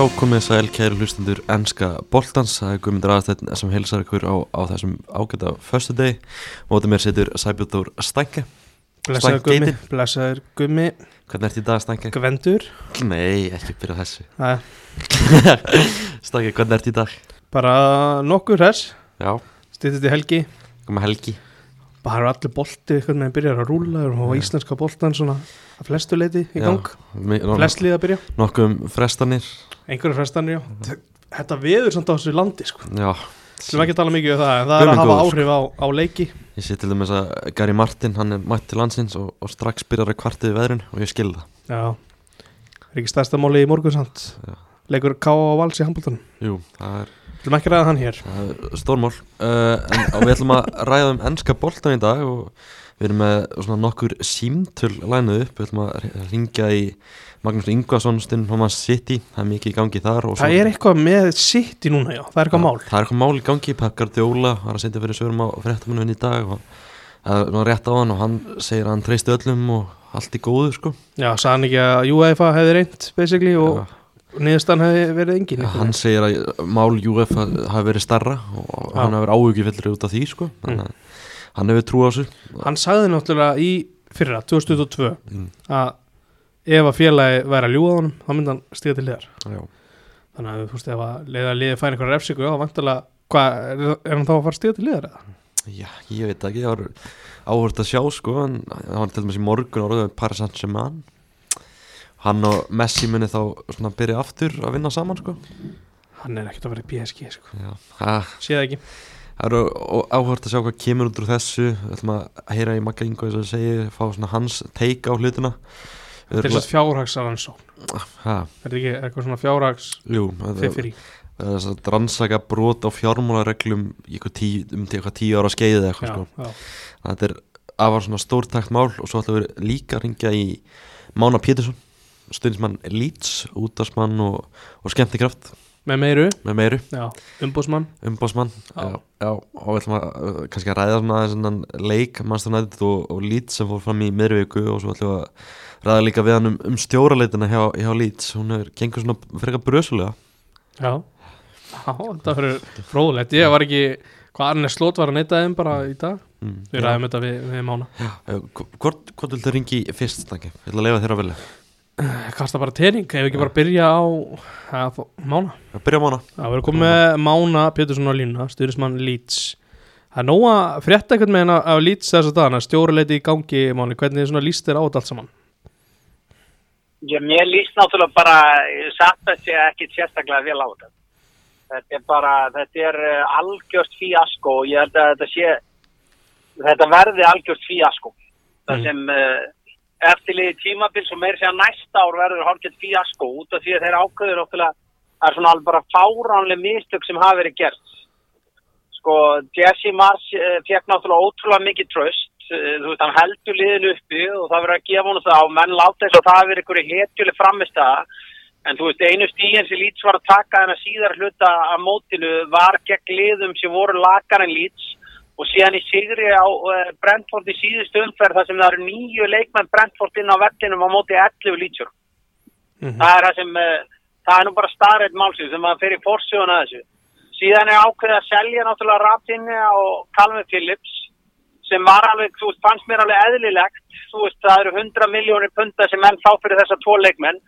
Já, komið sæl kæru hlustundur ennska boltans, það er Guðmundur Aðstættin sem heilsar ykkur á, á þessum ágæta förstu deg, mótið mér setur Sæbjörður Stænke Blessaður gummi, blessaður gummi. Hvernig ert í dag Stænke? Gvendur. Nei, ekki byrja þessu. Stænke, hvernig ert í dag? Bara nokkur hess Já, Stýttist í helgi. Komið helgi Bara allir bolti eitthvað með byrjar að rúla og íslenska boltan svona að flestu leiti í gang. Mi- no- Flest lið að byrja. Nokkuð um frestanir. Einhverju frestanir, já. Þetta veður samt á þessu landi sko. Skulum ekki tala mikið um það En það er að hafa áhrif á, á leiki. Ég sé til dæmis að Gary Martin, hann er mætt til landsins og, og strax byrjar að kvartið veðrun og ég skil það. Já. Er ekki stærsta máli í morgun samt? Já. Leikur K.A. og Vals í handboltanum? Jú, það er Skulum ekki ræða hann hér. Það er stórmál. Uh, við ætlum að ræða um ennska boltan í dag og við erum með nokkur símtöl lænuð upp. Við ætlum að ringja í Magnús Ingvason stund Homan City. Það er mikið í gangi þar Það er eitthvað með í núna já. Það er eitthvað mál. það er eitthvað mál í gangi, Pakkar Djóla var að setja fyrir svörum á fréttamunum í dag og það er rétt á hann og hann segir að hann treysti öllum og allt í góðu sko. Já, hann ekki að UEFA hefði reynd basically og Já. Niðurstaðan hefði verið engin Já, hann segir að mál UF hafi verið starra og Já. hann hafi verið áhugifellur út af því sko að hann hefur trú á þessu hann sagði náttúrulega í fyrra 2022 Mm. að ef að félagi væri að ljúga honum þá myndi hann stiga til liðar Já. þannig að þú veist ef að liða liði færi einhverja refsingu þá vantilega, er, er hann þá að fara að stiga til liðar eða? Já, ég veit ekki, það var áhört að sjá sko, það var til dæmis í morgun orðið Paris Saint-Germain hann og Messi muni þá svona byrja aftur að vinna saman sko. Hann er ekkert að vera í PSG sko. Já, það sé það ekki. Það eru áhört að sjá hvað kemur út úr þessu. Við ætlum að heyra í Magga Ingo þess að segja, fá svona hans take á hlutina. Til þess að fjárhagsaransón Ha, er þetta ekki eitthvað svona fjárhags fiffir í þess að rannsaka brot á fjármálareglum tí, um til eitthvað tíu ára skeiði eitthvað já, sko. já. Þetta er afar svona stórtækt mál og svo ætlum við líka að ringja í Mána Pétursson, stundismann Leeds, útdagsmann og, og skemmtikraft. Með meiru, með meiru, já, umbúsmann umbásmann Já. já, og við ætlum að uh, kannski að ræða aðeins leik United og, og Leeds sem fór fram í miðurviku og svo ætlum við að ræða líka við hann um, um stjóraleitina hjá, hjá Leeds, hún er gengur svona frekar brösulega. Já, þetta fyrir fróðulegt ég var ekki, hvað Arne Slót var að neyta þeim bara í dag, mm, við ræðum þetta við, við mána. Já, hvort, hvort viltu ringi fyrst, takki, ég ætla að leifa þér að velja kasta bara tering, ef við ekki bara byrja á að, Mána að byrja á Mána Já, við erum komið með Mána Pétursson á línuna, styrnismann Leeds Það er nóg að frétta eitthvað með henn af Leeds þess að dagana, stjóruleiti í gangi Máni, hvernig þið svona líst þér á þetta allt saman? Já, mér líst náttúrulega bara satt að sé ekki sérstaklega vel á þetta. Þetta er bara, þetta er uh, algjört fíasko og ég held að þetta sé, þetta verði algjört fíasko. Það Mm. sem uh, eftirliði tímabil sem meir segja næsta ár verður hálfgett fíasko út af því að þeir ákveður náttúrulega, er svona alveg bara fáránlega mistök sem hafa verið gert. Sko, Jesse Mars uh, fekk náttúrulega ótrúlega mikið tröst uh, þú veist, hann heldur liðinu uppi og það verður að gefa honum það og menn láta þess að það hafi verið einhverju hetjuleg framist en þú veist, einu stíðin sem Leeds var að taka en að síðar hluta af mótinu var gegn liðum sem voru lakar en Leeds og síðan í sigri á uh, Brentford í síðustu umferð þar sem það eru nýju leikmenn Brentford inn á vellinum á móti 11 Leedsjur Mm það er það sem uh, það er nú bara starrið málsins sem maður fyrir fórsögun að þessu. Síðan er ákveðið að selja náttúrulega Rafinha og Calvin Phillips sem var alveg, þú veist, fannst mér alveg eðlilegt. Þú veist, það eru 100 miljónir punta sem menn fá fyrir þessa tvo leikmenn.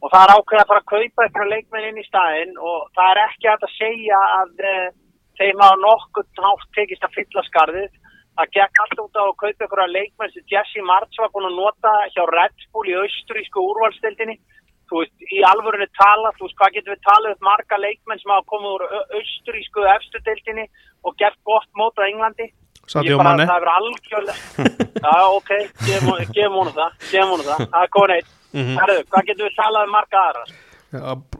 Og það er ákveðið að fara að kaupa eitthvað leikmenn inn í staðinn og það er ekki að segja að uh, þeim hafa nokkuð nátt tekist að fylla skarðið. Það gekk alltaf út á að kaupa eitthvað leikmenn sem Jesse Martz var búin að nota hjá Red Bull í austrísku úrvalstildinni þú veist, í alvörunni tala, þú veist, hvað getur við talað um marga leikmenn sem hafa komið úr austrísku efstudeildinni og gert gott mót á Englandi? Sadio Mane. það er algjörlega já, ok, gefum honum það gefum honum það, það er góð neitt Mhm. Hvað getur við talað um marga aðra?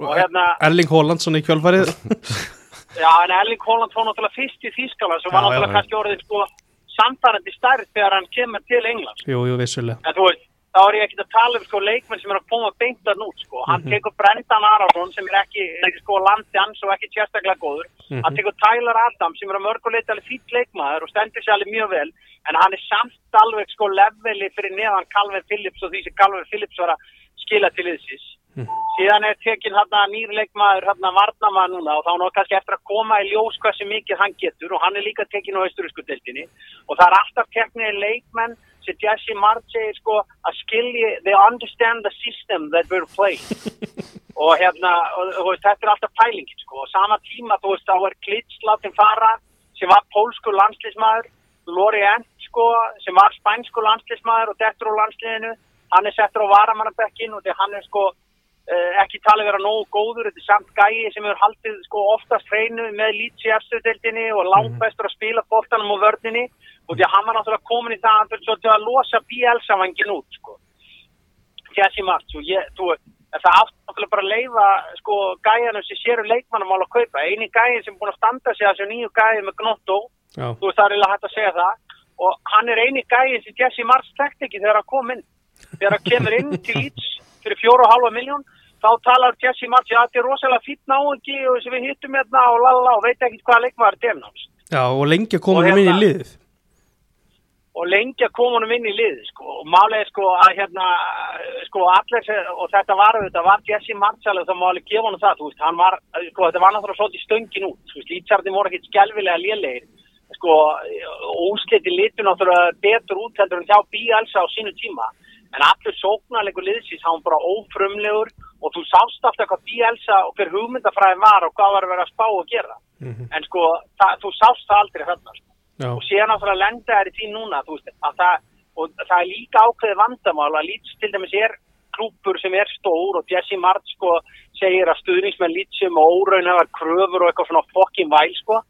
Og hérna, Erling Haalandsson í kjölfarið já, en Erling Haaland fór náttúrulega fyrst í Þýskaland sem var Já, já, náttúrulega kannski orðið sko samfærandi stærð þegar hann kemur til Englands Jú, jú, vissulega en þú veist, þá er ég ekki að tala um sko leikmenn sem er að koma beintan út sko. hann Mhm. tekur Brendan Arason sem er ekki, ekki sko landi hans og ekki sérstaklega góður Mhm. hann tekur Tyler Adams sem er að mörguleita alveg fýtt leikmaður og stendur sér alveg mjög vel en hann er samt alveg sko leveli fyrir neðan Calvin Phillips og því sem Calvin Phillips var að skila til yðsins síðan er tekin hérna nýr leikmaður hérna varnamaður núna og þá er nú kannski eftir að koma í ljós hversu mikið hann getur og hann er líka tekin á austurísku deltinni og það er alltaf teknið leikmenn sem Jesse Mart segir sko að skilji, they understand the system that we're playing. Og hérna, og, og, þetta er alltaf pælingin sko. Og sama tíma þú veist þá er Klitsch látin fara sem var pólsku landslýsmaður Lori Ent sko sem var spænsku landslýsmaður og dettur á landsliðinu. Hann er settur á varamannabekkin og því hann er sko ekki talið vera nógu góður, þetta er samt gæi sem hefur haldið sko oftast hreinu með lítsi eftirdeldinni og langt bestur að spila bóltanum og vörninni. Og því að hann var náttúrulega komin í það að hann fyrir að losa BL-samvangin út sko. Jesse Martz og ég, þú það átt náttúrulega bara að leifa sko gæjanum sem séru leikmannum að kaupa. Eini gæin sem búin að standa sig að þessu nýju gæi með Gnotto, Já. þú veist það er eiginlega hægt að segja það. Og hann er eini gæin sem Jesse Martz þekkt ekki þegar hann kom inn. Þegar hann kemur inn til Leeds fyrir fjóru og halva miljón þá talar Jesse Martz, já þetta er rosalega fýtt náungi og sem við hittum hérna og lalala og veit ekki hvaða leikmaður þetta er náttúrulega Já, og lengi að koma Og hann inn í hérna- liðið. og lengi að koma honum inn í lið sko. og málega sko að hérna sko allir og þetta var þetta var Jesse Marshall og það má alveg gefa honum það þú veist, hann var, sko þetta var náttúrulega svolítið stöngin út, þú veist, Lítsardi voru ekkert skelvilega lélegir, sko ósliti litur náttúrulega betur út heldur en hjá Bíalsa á sínu tíma en allur sóknarleikur liðsins hann bara ófrumlegur og þú sást alltaf hvað Bíalsa og hver hugmyndafræði var og hvað var að vera að spá og gera. Mhm. en sko, það, þú sást það aldrei þarna sko. Já, og síðan náttúrulega lenda þær í því núna veist, að það, og það er líka ákveði vandamál að Leeds til dæmis er klúpur sem er stór og Jesse Mart sko segir að stuðningsmenn Leeds sem óraunhafar kröfur og eitthvað svona fokkin væl sko.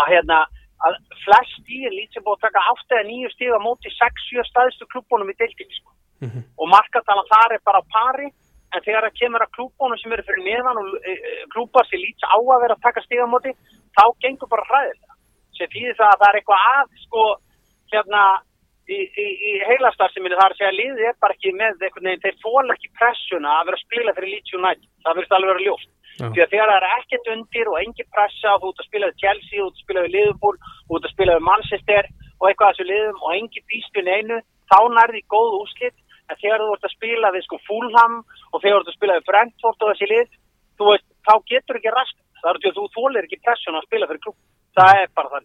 Að hérna að flest í Leeds er búið að taka átt eða nýju stíð á móti 6-7 staðistu klúbunum í deildinni sko. Mhm. og markatalan þar er bara á pari en þegar það kemur að klúbunum sem eru fyrir neðan og e, e, klúbar sem Leeds á að vera að taka stíð á móti þá gengur bara hræðilega. Sem þýðir það að það er eitthvað að sko hérna í, í, í heilastarsiminu að segja að liðið er bara ekki með einhvern veginn, þeir fóla ekki pressuna að vera að spila fyrir Leeds United, það verður alveg vera ljóst. Já. því að þegar það er ekkert undir og engin pressa þú ert að spila við Chelsea, þú ert að spila við Liverpool þú ert að spila við Manchester og eitthvað að þessu liðum og engin býst við neinu þá nærði góð úslit en þegar þú ert að spila við sko Fulham og þegar þú ert að spila við Brentford og þessi lið þú veist, þá getur ekki rast. Það er því að þú þólir ekki pressuna að spila fyrir klub það er bara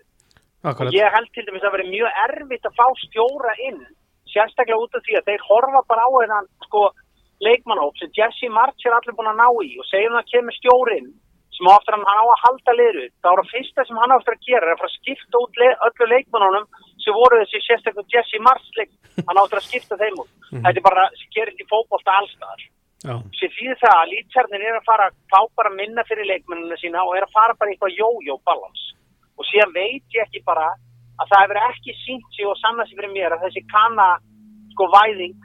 akkurat. og ég held til dæmis að vera mjög erfitt að fá stjóra inn sérstaklega út af því að þeir horfa bara á þennan sko leikmannhóp sem Jesse March er allir búin að ná í. Og segjum það kemur stjórin sem áttur hann á að halda liður þá er það fyrsta sem hann áttur að gera er að skipta út le öllu leikmannunum sem voru þessi sérstaklega Jesse leik hann áttur að skipta þeim út. Þetta er bara sem gerist í fótbolta allstaðar sem þýðir það að lýtsarnir er að fara að fá bara minna fyrir leikmennina sína og er að fara bara í eitthvað jó-jó balans og síðan veit ég ekki bara að það hefur ekki sínt sig og sanna sig fyrir mér að þessi kanna sko væðing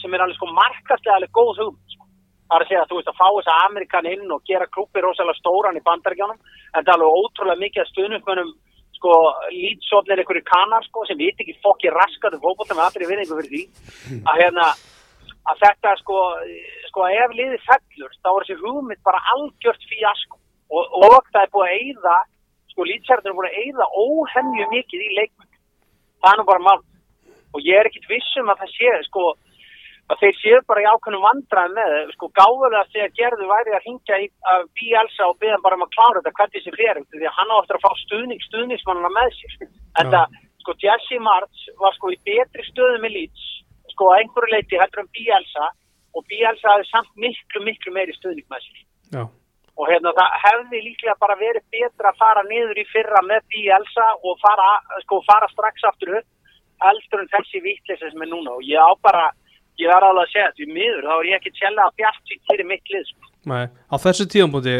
sem er alveg sko markastlega alveg góð hugum sko. það er að segja að þú veist að fá þess að Amerikan inn og gera klúpi rosalega stóran í bandaríkjánum en það er alveg ótrúlega mikið að stuðnumönnum sko lýtsotnir einhverju kanar sko sem veit ekki fokki raskat um fókbólta með allir vinningu fyrir því. Að hérna að þetta sko, sko ef liðið fellur þá er þessi hugmynd bara algjört fíasko og, og það er búið að eyða sko lýtsærður er búið að eyða óhemju mikið í leikmenn það er nú bara mál og ég er ekkit vissum að það sé sko að þeir séu bara í ákveðnum vandræði með sko gáðulega þegar gerðu væri að hringja í að Bíelsa og beða bara um að klára þetta hvernig þessi fyrir því að hann á eftir að fá stuðning stuðningsmannuna með sér. En það sko Jesse March var sko í betri stöðu með Leeds sko að einhverju leiti heldur um Bíelsa og Bíelsa hafði samt miklu miklu meiri stuðning með sér. Já, og hérna það hefði líklega bara verið betra að fara niður í fyrra með Bíelsa og fara, sko, fara strax aftur upp heldur en þessi vitleisa sem er núna. Og ég á bara, ég var alveg að segja því miður, þá er ég ekki tjella að bjart fyrir mitt lið sko. nei, á þessu tíðanbúti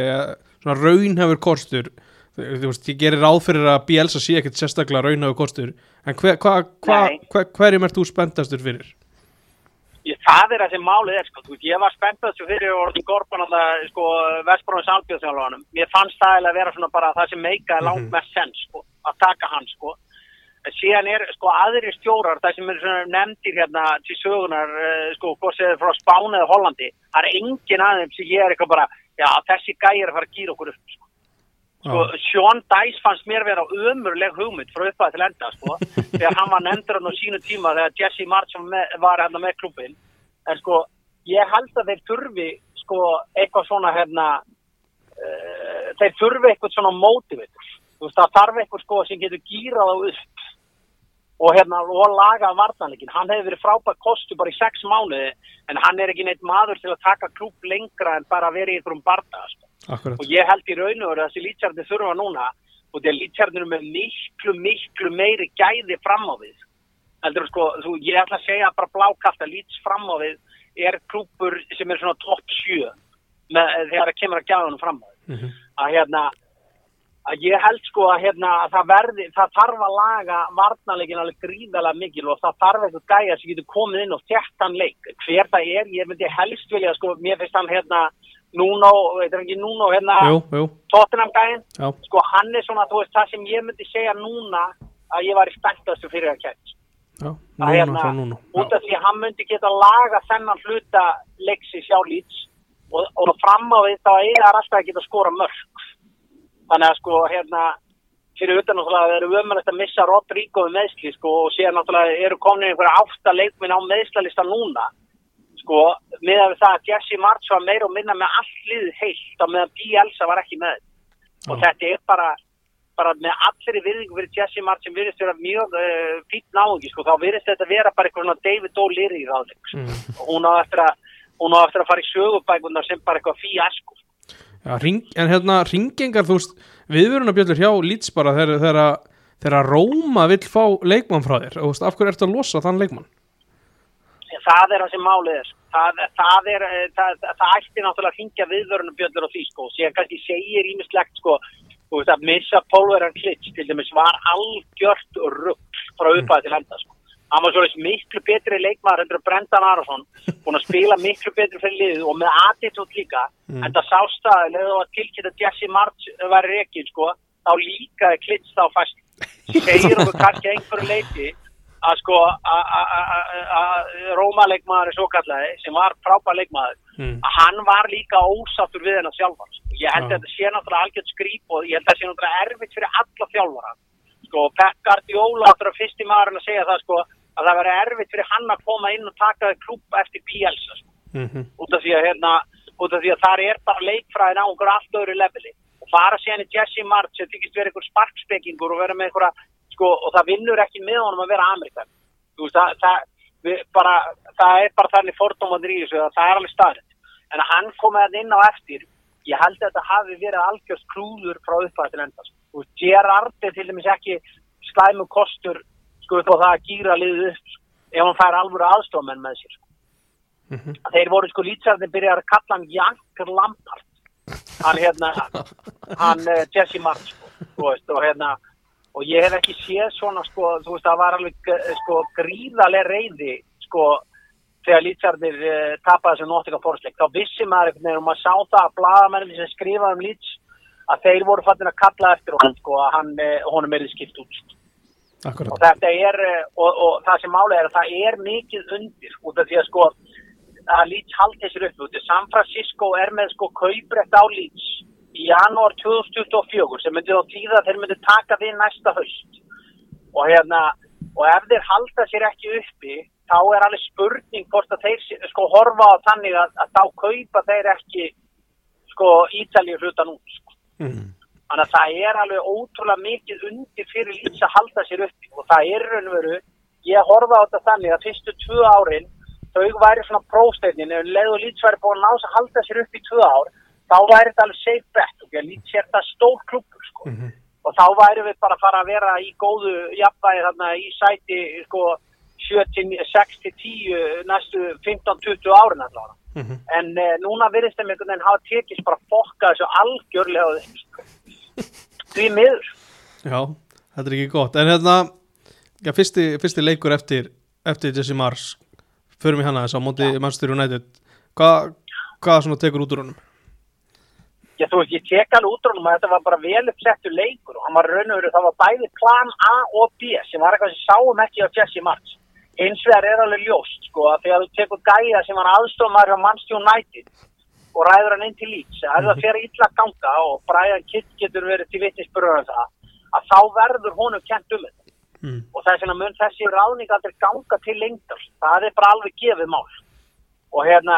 svona raunhefur kostur þú þú veist, ég gerir ráð fyrir að Bielsa sé ekkert sérstaklega raunhefur kostur en hver, hva, hva, hver, hverjum ert þú spenntastur fyrir? ég, það er það sem málið er sko. Þú veist, ég var spennt þessu fyrir orðin Gorban alltaf sko, Vestbróðins albjörðsjálfanum mér fannst það eiginlega að vera svona bara það sem meikaði langt Mhm. mest sens sko, að taka hann sko síðan er sko aðri stjórar það sem er svona nefndir hérna til sögunar uh, sko er frá Spáni eða Hollandi það er engin aðeins sem ég er eitthvað bara já þessi gæri er að fara að gýra okkur upp sko. sko. Sean Dice fannst mér vera ömurleg hugmynd frá upphæði til enda sko þegar hann var nefndur hann á sínu tíma þegar Jesse March var, hérna með klubbin en sko ég held að þeir þurfi sko eitthvað svona hérna uh, þeir þurfi eitthvað svona motivator þú veist það þarf eitthvað sko sem getur gýrað á upp og hérna og laga vartanleikin, hann hefur verið frábært kostu bara í sex mánuði en hann er ekki neitt maður til að taka klúb lengra en bara vera í einhverjum barda sko. Og ég held í raun og veru að þessi lítjarnir þurfa núna og því að lítjarnir með miklu, miklu meiri gæði fram á við heldur sko, þú, ég ætla að segja bara blákast að líts fram á við er klúpur sem er svona topp 7 með, þegar það kemur að gæðunum fram á við Mhm. að hérna að ég held sko að hérna að það verði, það þarf að laga varnarleikin alveg gríðalega mikil og það þarf eitthvað gæja sem getur komið inn og þjættan leik, hver það er, ég myndi helst vilja sko, mér finnst hann hérna Nuno, veit ekki Nuno hérna gæðin, já, sko hann er svona þú veist það sem ég myndi segja núna að ég var í spenntastu fyrir að kætt já að Núna hérna, út af því að hann myndi geta laga þennan hluta leiksi sjá lýts og, og fram á því þá það alltaf að geta skora mörg þannig að sko hérna fyrir utan náttúrulega það eru ömulegt að missa Rodrigo við meðsli sko og síðan náttúrulega eru komin einhverja átta leikminn á meðslalista núna sko með að það að Jesse March var meira og minna með all liðið heilt og meðan Bielsa var ekki með og Já. þetta er bara bara með allir í virðingu fyrir Jesse March sem virðist vera mjög uh, fýtt náðungi sko, þá virðist þetta vera bara eitthvað svona David O'Leary ráðleik sko. Mm. og hún á eftir að hún á eftir að fara í sögubækunar sem bara eitthvað fíasko Já, ring, en hérna ringengar, þú veist, viðvörunarbjöllur hjá Leeds bara þegar, Róma vill fá leikmann frá þér, og veist, af hverju ertu að losa þann leikmann? það er það sem málið er það, það er, eh, það, það, ætti náttúrulega að hringja viðvörunarbjöllur á því sko, síðan kannski segir ímislegt sko, veist að missa Pólverðan Klitsch til dæmis var algjört rugg frá upphæði til enda sko. Hann var svolítið miklu betri leikmaður endur Brendan Arason búin að spila miklu betri fyrir liðu og með attitút líka Mm. en það sást að leðu að tilkynna Jesse March væri rekin sko, þá líkaði Klitsch þá fast segir okkur kannski að einhverju leiti að sko að- að- að- að Róma-leikmaður svo kallaði sem var frábær leikmaður Mm. að hann var líka ósáttur við hennar sjálfan sko. ég held að þetta sé náttúrulega algjörð skrýp og ég held að þetta sé náttúrulega erfitt fyrir alla þjálfara sko, Pep Guardiola náttúrulega fyrsti maðurinn að segja það sko að það veri erfitt fyrir hann að koma inn og taka klúb eftir Bielsa sko. Mm út af því að hérna, út af því að þar er bara leikfræðin á einhver allt öðru leveli. Og fara síðan í Jesse March sem þykist vera einhver sparkspekingur og vera með einhverja sko, og það vinnur ekki með honum að vera Amerikan veist, það, það, bara, það er bara þannig fordómandir í þessu að það er alveg staðrind en að hann komið að inn á eftir ég held að þetta hafi verið algjörst klúður frá upphæð til enda sko. Veist, Gerard er til dæmis ekki slæmu kostur sko upp á það að gýra liðið upp sko, ef hann fær alvöru aðstofmenn með sér Mhm. að þeir voru sko lýtsarnir byrjar að kalla hann Janker Lampard. Hann hérna hann uh, Jesse March sko, þú veist, og hérna og ég hef ekki séð svona sko þú veist það var alveg eh, sko gríðarlega reyði sko þegar lýtsarnir uh, tapaði þessu nóttika fórsleik þá vissi maður einhvern veginn og maður sá það að bladamennin sem skrifaði um lýts að þeir voru fattin að kalla eftir honum sko að hann, honum er skipt út sko og Akkurat, þetta er eh, og, og það sem málega er að það er mikið undir út af því að sko að Leeds haldi sér upp út San Francisco er með sko kauprætt á Leeds í janúar 2024 sem myndi þá tíða að þeir myndi taka því næsta haust og hérna og ef þeir halda sér ekki uppi þá er alveg spurning hvort að þeir sko horfa á þannig að, að þá kaupa þeir ekki sko Ítalíu hlutan út sko. mm. Þannig að það er alveg ótrúlega mikið undir fyrir lýts að halda sér uppi og það er raun og veru, ég horfa á þetta þannig að fyrstu tvö árin þau væri svona prófstefnin ef leið og lýts væri búin að nása að halda sér uppi í tvö ár þá væri þetta alveg safe bet og lýts er það stór klubur sko Mhm. og þá væri við bara að fara að vera í góðu jafnvægi þarna í sæti sko 6-10 næstu 15-20 árin allavega Mhm. en uh, núna virðist þeim einhvern veginn hafa tekist bara fokka þessu algjörlega sko. Því miður. Já, þetta er ekki gott. En hérna, já, fyrsti, fyrsti leikur eftir, eftir Jesse Mars. Förum í hana þess á móti Manchester United. Hvað hva svona tekur út úr honum? Já, þú veist, ég tek alveg útrónum að þetta var bara vel uppsettur leikur og hann var raun og veru, það var bæði plan A og B sem var eitthvað sem sáum ekki á Jesse March. Hins vegar er alveg ljóst, sko, að þegar þú tekur gæja sem var aðstofmaður á Manchester United og ræður hann inn til Leeds, að það fer illa ganga og Brian Kitt getur verið til vitnisbyrður um það, að þá verður honum kent um þetta. Mm. Og þess vegna mun þessi ráðning aldrei ganga til lengdar. Það er bara alveg gefið mál. og hérna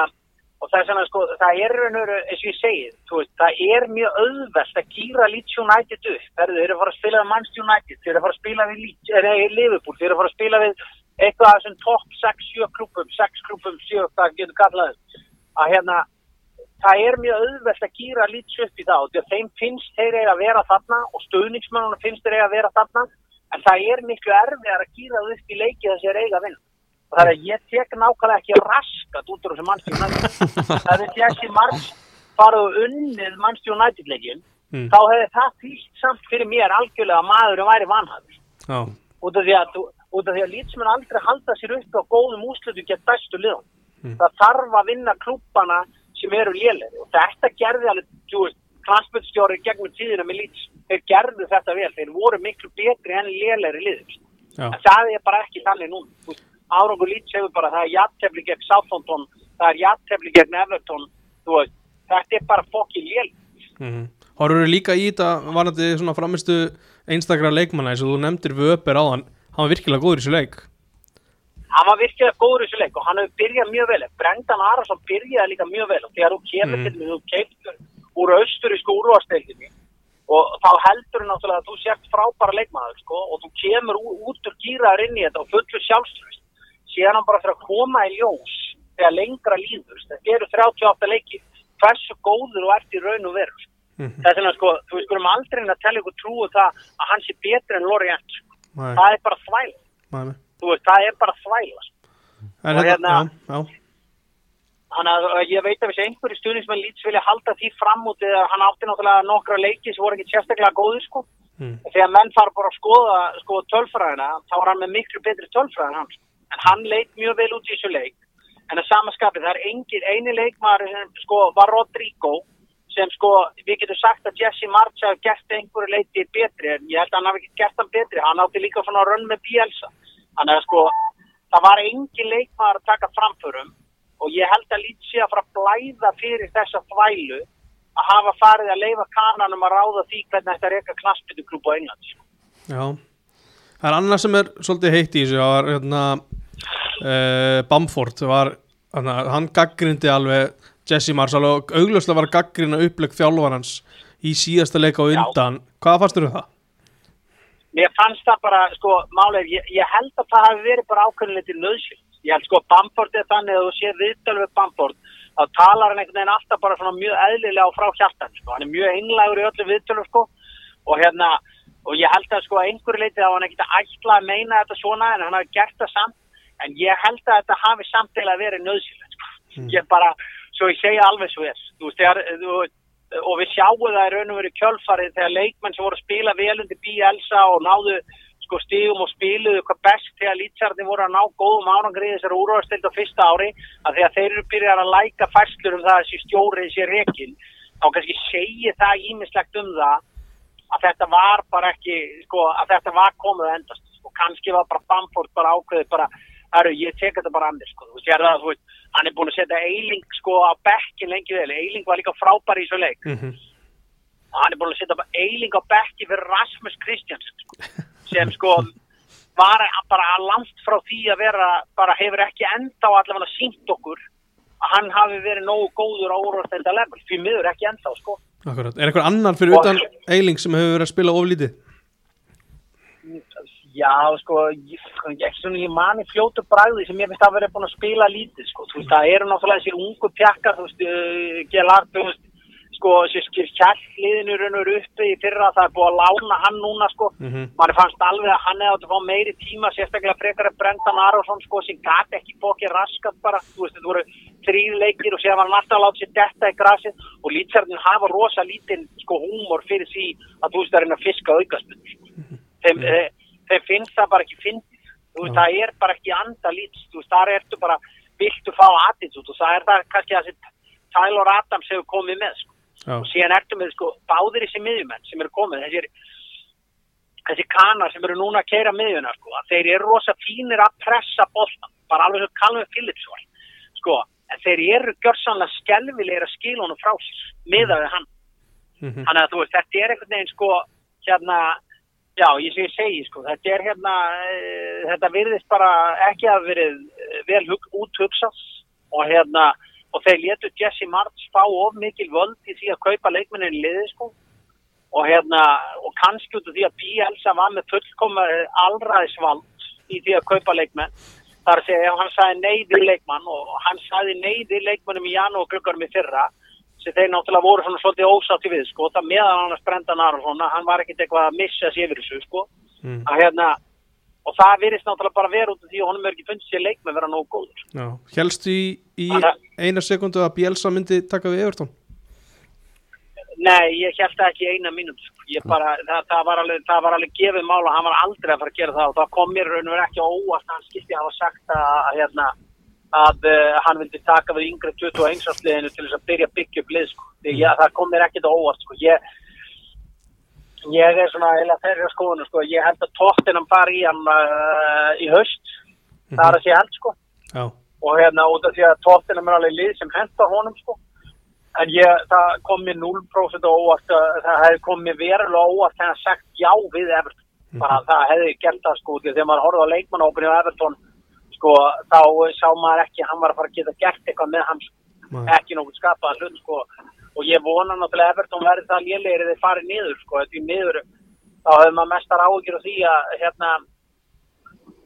og það er svona sko, það er veru, eins og ég segi, þú veist, það er mjög auðvelt að gýra Leeds United upp, þeir eru að fara að spila við Manchester United, þeir eru að fara að spila við Leeds, er, er Liverpool, þeir eru að fara að spila við eitthvað af þessum topp 6-7 klubum, 6 klubum, 7, það getur kallaðið, að hérna, það er mjög auðvelt að gýra Leeds upp í og því að þeim finnst þeir eiga að vera þarna og stöðningsmennunum finnst þeir eiga að vera þarna, en það er miklu erfiðar að gýra upp í leiki þess að þeir eiga að vinna. Og það er að ég tek nákvæmlega ekki raskat út úr þessu United. það er Jesse Marks farið og unnið Manchester United leikin, Mm. þá hefði það fyllt samt fyrir mér algjörlega að maðurinn væri vanhæður. Já, Út af því að, að lýtsmenn aldrei halda sér upp á góðum úslutu gegn bestu liðum. Mm. Það þarf að vinna klúbbana sem eru lélegri og þetta gerði alveg, þú veist, transportstjóri gegnum tíðina með lýts, þeir gerðu þetta vel, þeir voru miklu betri enn lélegri liðum. já, En það er bara ekki þannig núna. Árangur Leeds hefur bara, það er jafntefli gegn Southampton, það er jafntefli gegn veist, þetta er bara fokki lél. mhm Horfur líka í þetta varandi svona framistu einstakra leikmanna eins og þú nefndir Vöper á hann hann var virkilega góður í þessu leik Hann var virkilega góður í þessu leik og hann hefur byrjað mjög vel. Brendan Arason byrjaði líka mjög vel og þegar þú kemur Mhm. til mig, þú keiptur úr austurísku úrvasteildinni og þá heldur þú náttúrulega að þú sért frábæra leikmaður sko og þú kemur út úr gýraður inn í þetta og fullu sjálfströst. Síðan hann bara fyrir að koma í ljós þegar lengra líður. Þetta eru 38 leiki. Hversu góður þú ert í raun og veru. Mhm. Það er svona sko, þú skulum aldrei að tella ykkur trúu það að hann sé betri en Lorient. Nei, Það er bara þvæla. Veist, það er bara þvæla. En Og hérna- já, Þannig að ég veit að þessi einhverju stuðnismenn lýts vilja halda því fram út eða hann átti náttúrulega nokkra leiki sem voru ekki sérstaklega góðir sko. mm, Þegar menn fara bara að skoða sko, tölfræðina þá var hann með miklu betri tölfræði en hann. sko. En hann leit mjög vel út í þessu leik. En að samaskapið það er engin, eini leikmaður sem sko, var Rodrigo sem sko, við getum sagt að Jesse March hafi gert einhverju leiti betri en ég held að hann hafi gert hann betri. Hann átti líka svona rönn með Bielsa. Þannig að sko, það var engin leikmaður að taka framförum og ég held að lítið sé að fara að blæða fyrir þessa þvælu að hafa farið að leifa kananum að ráða því hvernig þetta er eitthvað knaspituklúb á England. sko. já Það er annað sem er svolítið heitt í þessu það var hérna uh, Bamford var, hana, hann gaggrindi alveg Jesse Mars alveg augljóslega var gaggrina uppleg þjálfarans í síðasta leik á undan Hvað fannst þér um það? Mér fannst það bara, sko, málega, ég, ég held að það hafi verið bara ákveðinleiti nöðsvilt. Ég held sko, Bamford er þannig að þú séð viðtölu við Bamford, þá talar hann einhvern veginn alltaf bara svona mjög eðlilega og frá hjartan, sko. Hann er mjög einlægur í öllu viðtölu, sko, og hérna, og ég held að sko, einhverju leiti þá hann ekki að ætla að meina þetta svona, en hann hafi gert það samt, en ég held að þetta hafi samtilega verið nöðsvilt, sko. Ég bara, svo ég segja alveg svo þegar, þú veist, og við sjáum það í raun og veru kjölfarið þegar leikmenn sem voru að spila vel undir Bielsa og náðu sko stígum og spiluðu hvað best þegar lýtsarðin voru að ná góðum árangri í þessari úrvastild á fyrsta ári að þegar þeir eru byrjað að læka færslur um það að þessi stjórið sé rekin þá kannski segi það ímislegt um það að þetta var bara ekki sko að þetta var komið endast. Og kannski var bara Bamford bara ákveðið bara Herru, ég tek þetta bara annir, sko. Þú sér það, þú veist, hann er búin að setja Eiling, sko, á bekkin lengi vel. Eiling var líka frábær í svo leik Mm -hmm. hann er búin að setja bara eiling á bekki fyrir Rasmus Kristjánsson sko, sem sko var bara langt frá því að vera bara hefur ekki enda á allavega sínt okkur að hann hafi verið nógu góður á úrvastælda level, því miður ekki enda sko. Akkurat. Er eitthvað annar fyrir Og- utan Eiling sem hefur verið að spila oflítið? Já, sko, ég, ég, svona, ég mani fljótu bræði sem ég finnst að vera búin að spila lítið, sko, þú veist, það eru náttúrulega þessir ungu pjakkar, þú veist, uh, Gelart, þú veist, sko, þessi kjallliðinu raun og veru uppi í fyrra, það er búið að lána hann núna, sko, Mhm. mann fannst alveg að hann hefði átt að fá meiri tíma, sérstaklega frekar að Brendan Aronsson, sko, sem gæti ekki bókið raskat bara, þú veist, þetta voru þrýr leikir og séðan var hann alltaf að láta sér detta í grasið og lýtsarðin hafa rosa lítinn, sko, húmor fyrir því að þú veist, það er að fiska aukaspund, sko. Þeim, eh, þeim finnst það bara ekki fyndið, þú veist, það er bara ekki anda lýts, þú veist, þar ertu bara, viltu fá attitút og það er það kannski það sem Tyler Adams hefur komið með, sko. Og síðan ertu með sko báðir þessi miðjumenn sem eru komið þessir, þessi kanar sem eru núna að keira miðjuna sko, þeir eru rosa fínir að pressa boltan, bara alveg svo Calvin Phillips var sko, en þeir eru gjörsanlega skelvilegir að skila honum frá sér miða við hann, Mhm. þannig að þú veist þetta er einhvern veginn sko hérna, já ég segi segi sko þetta er hérna, e, þetta virðist bara ekki að verið eh, vel hug, úthugsað og hérna og þeir letu Jesse Martz fá of mikil völd í því að kaupa leikmennin í liði sko. Og hérna og kannski út af því að Bielsa var með fullkomar allræðisvald í því að kaupa leikmenn. Þar ef hann sagði neyði leikmann og hann sagði neyði leikmannum í janúar klukkarum í fyrra sem þeir náttúrulega voru svona svolítið ósátti við sko það meðan hann að sprenda Arason hann var ekkert eitthvað að missa sér yfir þessu sko Mm. að hérna og það virðist náttúrulega bara vera út af því að honum er ekki fundið sér leikmenn vera nógu góður Já, helstu í, í Þannig- eina sekundu að Bielsa myndi taka við Evertón Nei, ég held það ekki eina mínútu. sko. Ég bara, það, það, var alveg, það var alveg gefið mál og hann var aldrei að fara að gera það og það kom mér raun og verið ekki óvart að hann skilti að hafa sagt að, að, hérna, að uh, hann vildi taka við yngre 21 ársliðinu til þess að byrja að byggja upp lið. Sko. Því, ja, það kom mér ekkert á óvart. Sko. Ég, ég er svona eða þeirra skoðinu. Sko. Ég held að tóttinam fari í hann uh, í haust. Það er að sé held sko. Já, Og hérna út af því að tóttinam er alveg lið sem henda honum sko. En ég, það kom mér 0% á óvart, að- það hefði kom mér verulega óvart þegar sagt já við Everton. Bara það hefði gert það sko, þegar maður horfði á leikmannópinu á Everton, sko, þá sá maður ekki hann var að fara að geta gert eitthvað með hans, Nei. ekki nokkuð skapaðan hlut, sko. Og ég vona náttúrulega að Everton verði það lélegir þeir farið niður, sko, því niður, þá hefði maður mestar áhyggjur af því að, hérna,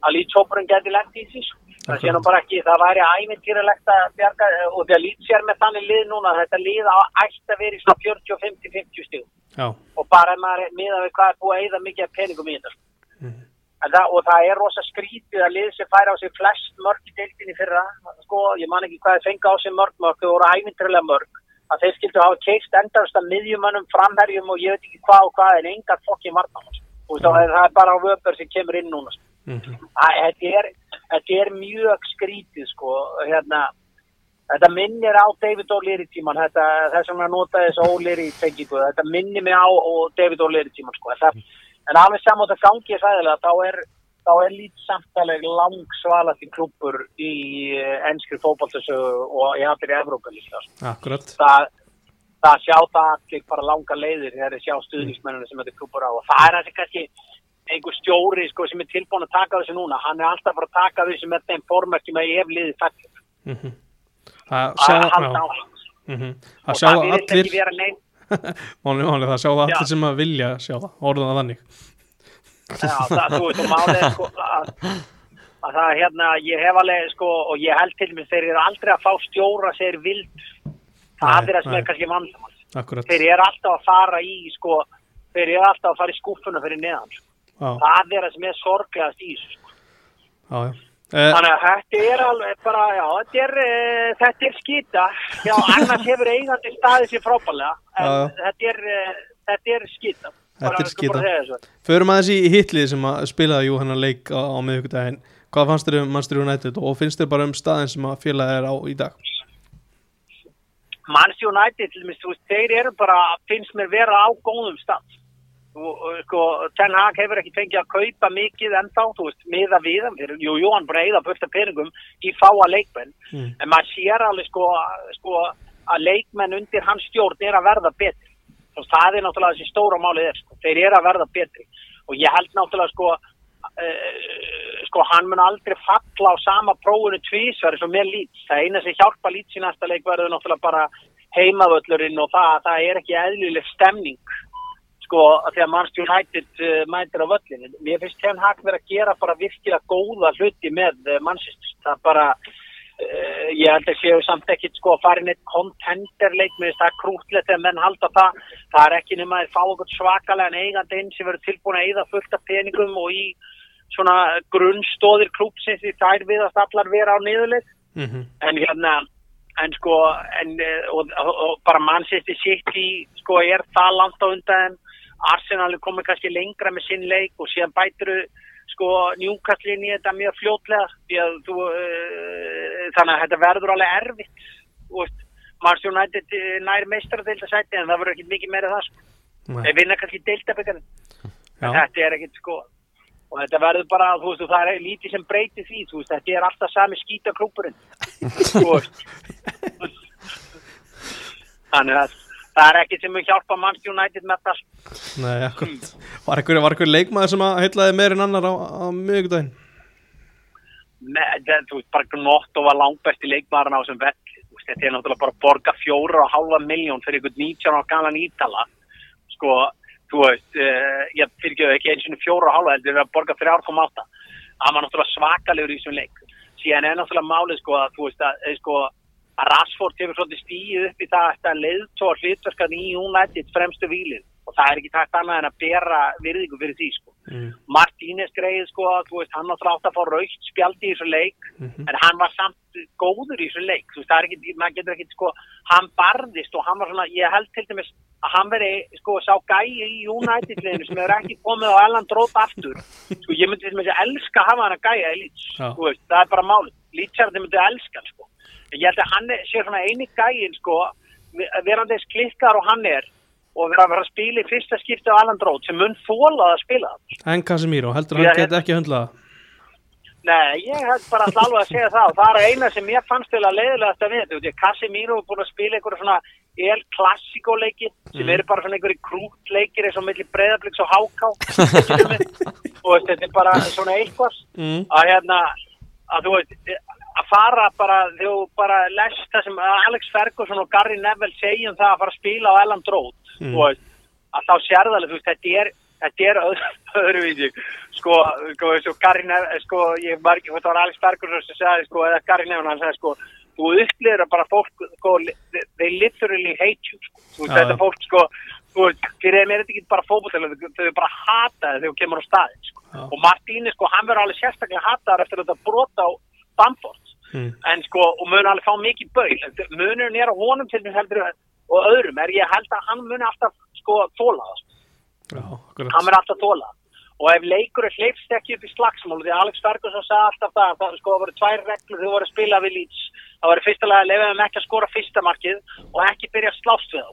að lýtsópurinn geti lent í því, sko. Það sé nú bara ekki, það væri ævintýralegt að bjarga og því að lít sér með þannig lið núna, þetta lið á ætti að vera í svona 45-50 stíl já, og bara maður miðað við hvað er búið að eyða mikið peningum í þetta. sko. Það, og það er rosa skrítið að lið sem færi á sig flest mörg í deildinni fyrra, sko, ég man ekki hvað þeir fengi á sig mörg mörg, þau voru ævintýralega mörg, að þeir skildu hafa keist endast að miðjumönnum, framherjum og ég veit ekki hvað og hvað en engar fokkin varnum. Og það er- það bara vöpur sem kemur inn núna. Mhm. Æ, þetta er, er mjög skrítið sko, hérna, þetta minnir á David O'Leary tíman, þetta, þess að maður nota þessu O'Leary tengingu, þetta minnir mig á David O'Leary tíman sko, það, en alveg saman þetta gangi ég sæðilega, þá er, þá er lít samtaleg lang svalast klubur í uh, ennskri fótballtasögu og í allir í Evrópa líka, akkurat. Það, það sjá það allir bara langa leiðir þegar þeir sjá stuðnismennina sem þetta klubur á. Og það er þessi kannski einhver stjóri sko, sem er tilbúin að taka þessu núna. Hann er alltaf bara að taka þessu með þeim formerkjum að ég hef liðið fættir Mhm. Það sjá, að áfram. Mhm. og það sjá það virðist allir ekki vera neinn Máli, máli, það sjá það allir sem að vilja sjá það, orðan það þannig Já, það, þú veist, og málið sko, að, að það hérna, ég hef alveg, sko, og ég held til mér, þeir eru aldrei að fá stjóra þeir vild, það er nei. er kannski vandamál. Akkurat, Þeir eru alltaf að fara í, sko, þeir eru alltaf að fara í skúffuna fyrir neðan, sko. já, Það er það sem er sorglegast í sko. já, já Þannig að þetta er alveg bara, já, þetta er, uh, þetta er skýta, já, annars hefur eigandi staðið sér frábælega, en Já, já. þetta er, uh, þetta er skýta. Þetta er skíta. Förum aðeins í hitlið sem að spilaði jú hennar leik á, á miðvikudaginn Hvað fannst þér um Manchester United og finnst þér bara um staðin sem að félagið er á í dag? Manchester United, þú veist, þeir eru bara, finnst mér vera á góðum stað. Og, og, sko, Ten Hag hefur ekki fengið að kaupa mikið ennþá, þú veist, miða við fyrir, jú, jú, hann búin að eyða börta peningum í fáa leikmenn, Mm. en maður sér alveg, sko, sko, að leikmenn undir hans stjórn er að verða betri. Svo það er náttúrulega þessi stóra málið er, sko, þeir eru að verða betri. Og ég held náttúrulega, sko, uh, sko, hann mun aldrei falla á sama prófunu tvísvar eins og mér lít. Það eina sem hjálpa lít í næsta leik verður náttúrulega bara heimavöllurinn og það, það er ekki eðlileg stemning sko, þegar Manchester United uh, mætir á völlinu. Mér finnst Ten Hag verið að gera bara virkilega góða hluti með uh, Manchester. Það bara, uh, ég held að séu samt ekkit sko að fara inn eitt contender leik með þess að krútlegt en menn halda það. Það er ekki nema að fá okkur svakalega eigandi inn sem verður tilbúin að eigða fullt af peningum og í svona grunnstóðir klúpsins í þær við að allar vera á niðurleik Mm en hérna en sko en, eh, og, og, og bara Manchester City sko er það langt á undan Arsenal komið kannski lengra með sinn leik og síðan bæturu sko Newcastle inn í þetta mjög fljótlega því að þú uh, þannig að þetta verður alveg erfitt veist, Manchester United eh, nær meistaradeildasæti en það verður ekki mikið meira það sko. Þeir vinna kannski deildabekkarinn en Já, þetta er ekkit sko og þetta verður bara, þú veist, það er lítið sem breytir því, þú veist, þetta er alltaf sami skítaklúpurinn þú veist. Þannig að það er ekkit sem mun hjálpa Manchester United með það. Nei, akkurat. Var einhver leikmaður sem að heitlaði meir en annar á, á miðvikudaginn? með, það, þú veist, bara Gnotto var langbæsti leikmaðurinn á þessum veist, þetta er náttúrulega bara að borga fjóra og halva miljón fyrir einhvern 19 ára galan ítala. Sko, þú veist uh, ég fyrir ekki eins og fjóra og halva heldur við að borga 3,8 það var náttúrulega svakalegur í þessum leik. Síðan er náttúrulega málið sko að þú veist að, eh, sko, að Rashford hefur svolítið stíð upp í það að þetta leiðtóa hlutverkan í United fremstu výlið og það er ekki takt annað en að bera virðingu fyrir því sko. Mm. Martínez greið sko, þú veist, hann átt að fá raukt spjaldi í þessu leik Mhm. en hann var samt góður í þessu leik þú veist, það er ekki, maður getur ekki sko, hann barðist og hann var svona, ég held til dæmis að hann veri, sko, sá gæi í United-liðinu sem hefur ekki komið á Elland Rót aftur, sko, ég myndi til dæmis að elska að hafa hann að gæja í Leeds Já. þú veist, það er bara málið, Leeds er þetta myndi að elska sko, ég held að hann sé svona eini gæin, sko verandi eins klikkar og hann er og vera að vera að spila í fyrsta skipti á Elland Rót sem mun þólað að spila En Casemiro, heldur hann geti ekki höndlað Nei, ég held bara alltaf alveg að segja það. Og það er eina sem ég fannst til að leiðilegast að við Casemiro er búin að spila einhverja svona el klassíkó leiki sem Mm. eru bara svona einhverju krút leikir eins og milli breyðabliks og háká og þetta er bara svona eitthvað. Mm. að hérna að þú veist að fara bara, þú bara lest það sem Alex Ferguson og Gary Neville segjum það að fara að spila á Elland Road Mm. veist, að þá sérðalega þú veist, þetta er, þetta er öðru, öðruvísi. Sko, sko, Gary Neville sko, ég var ekki, þetta var Alex Ferguson sem sagði, sko, eða Gary Neville, hann sagði, sko þú upplýður að bara fólk, sko they literally hate you, sko. Þú veist, Já, þetta fólk, sko fyrir þeim er þetta ekki bara fótbollega þau bara hata þið þegar þú kemur á staðin sko. Og Martíni, sko, hann verður alveg sérstaklega hataðar eftir þetta brota á Bamford Mm. en sko, og mun alveg fá mikið baul. Munurinn er á honum til þess heldur og öðrum, er ég held að hann mun alltaf sko þóla hann mun alltaf þóla og ef leikur er hleypst ekki upp í slagsmál því Alex Ferguson sagði alltaf það það sko, voru tvær reglur, þau voru að spila við Leeds. Það voru fyrsta lega að leifa þeim ekki að skora fyrsta markið og ekki byrja að slást við þá.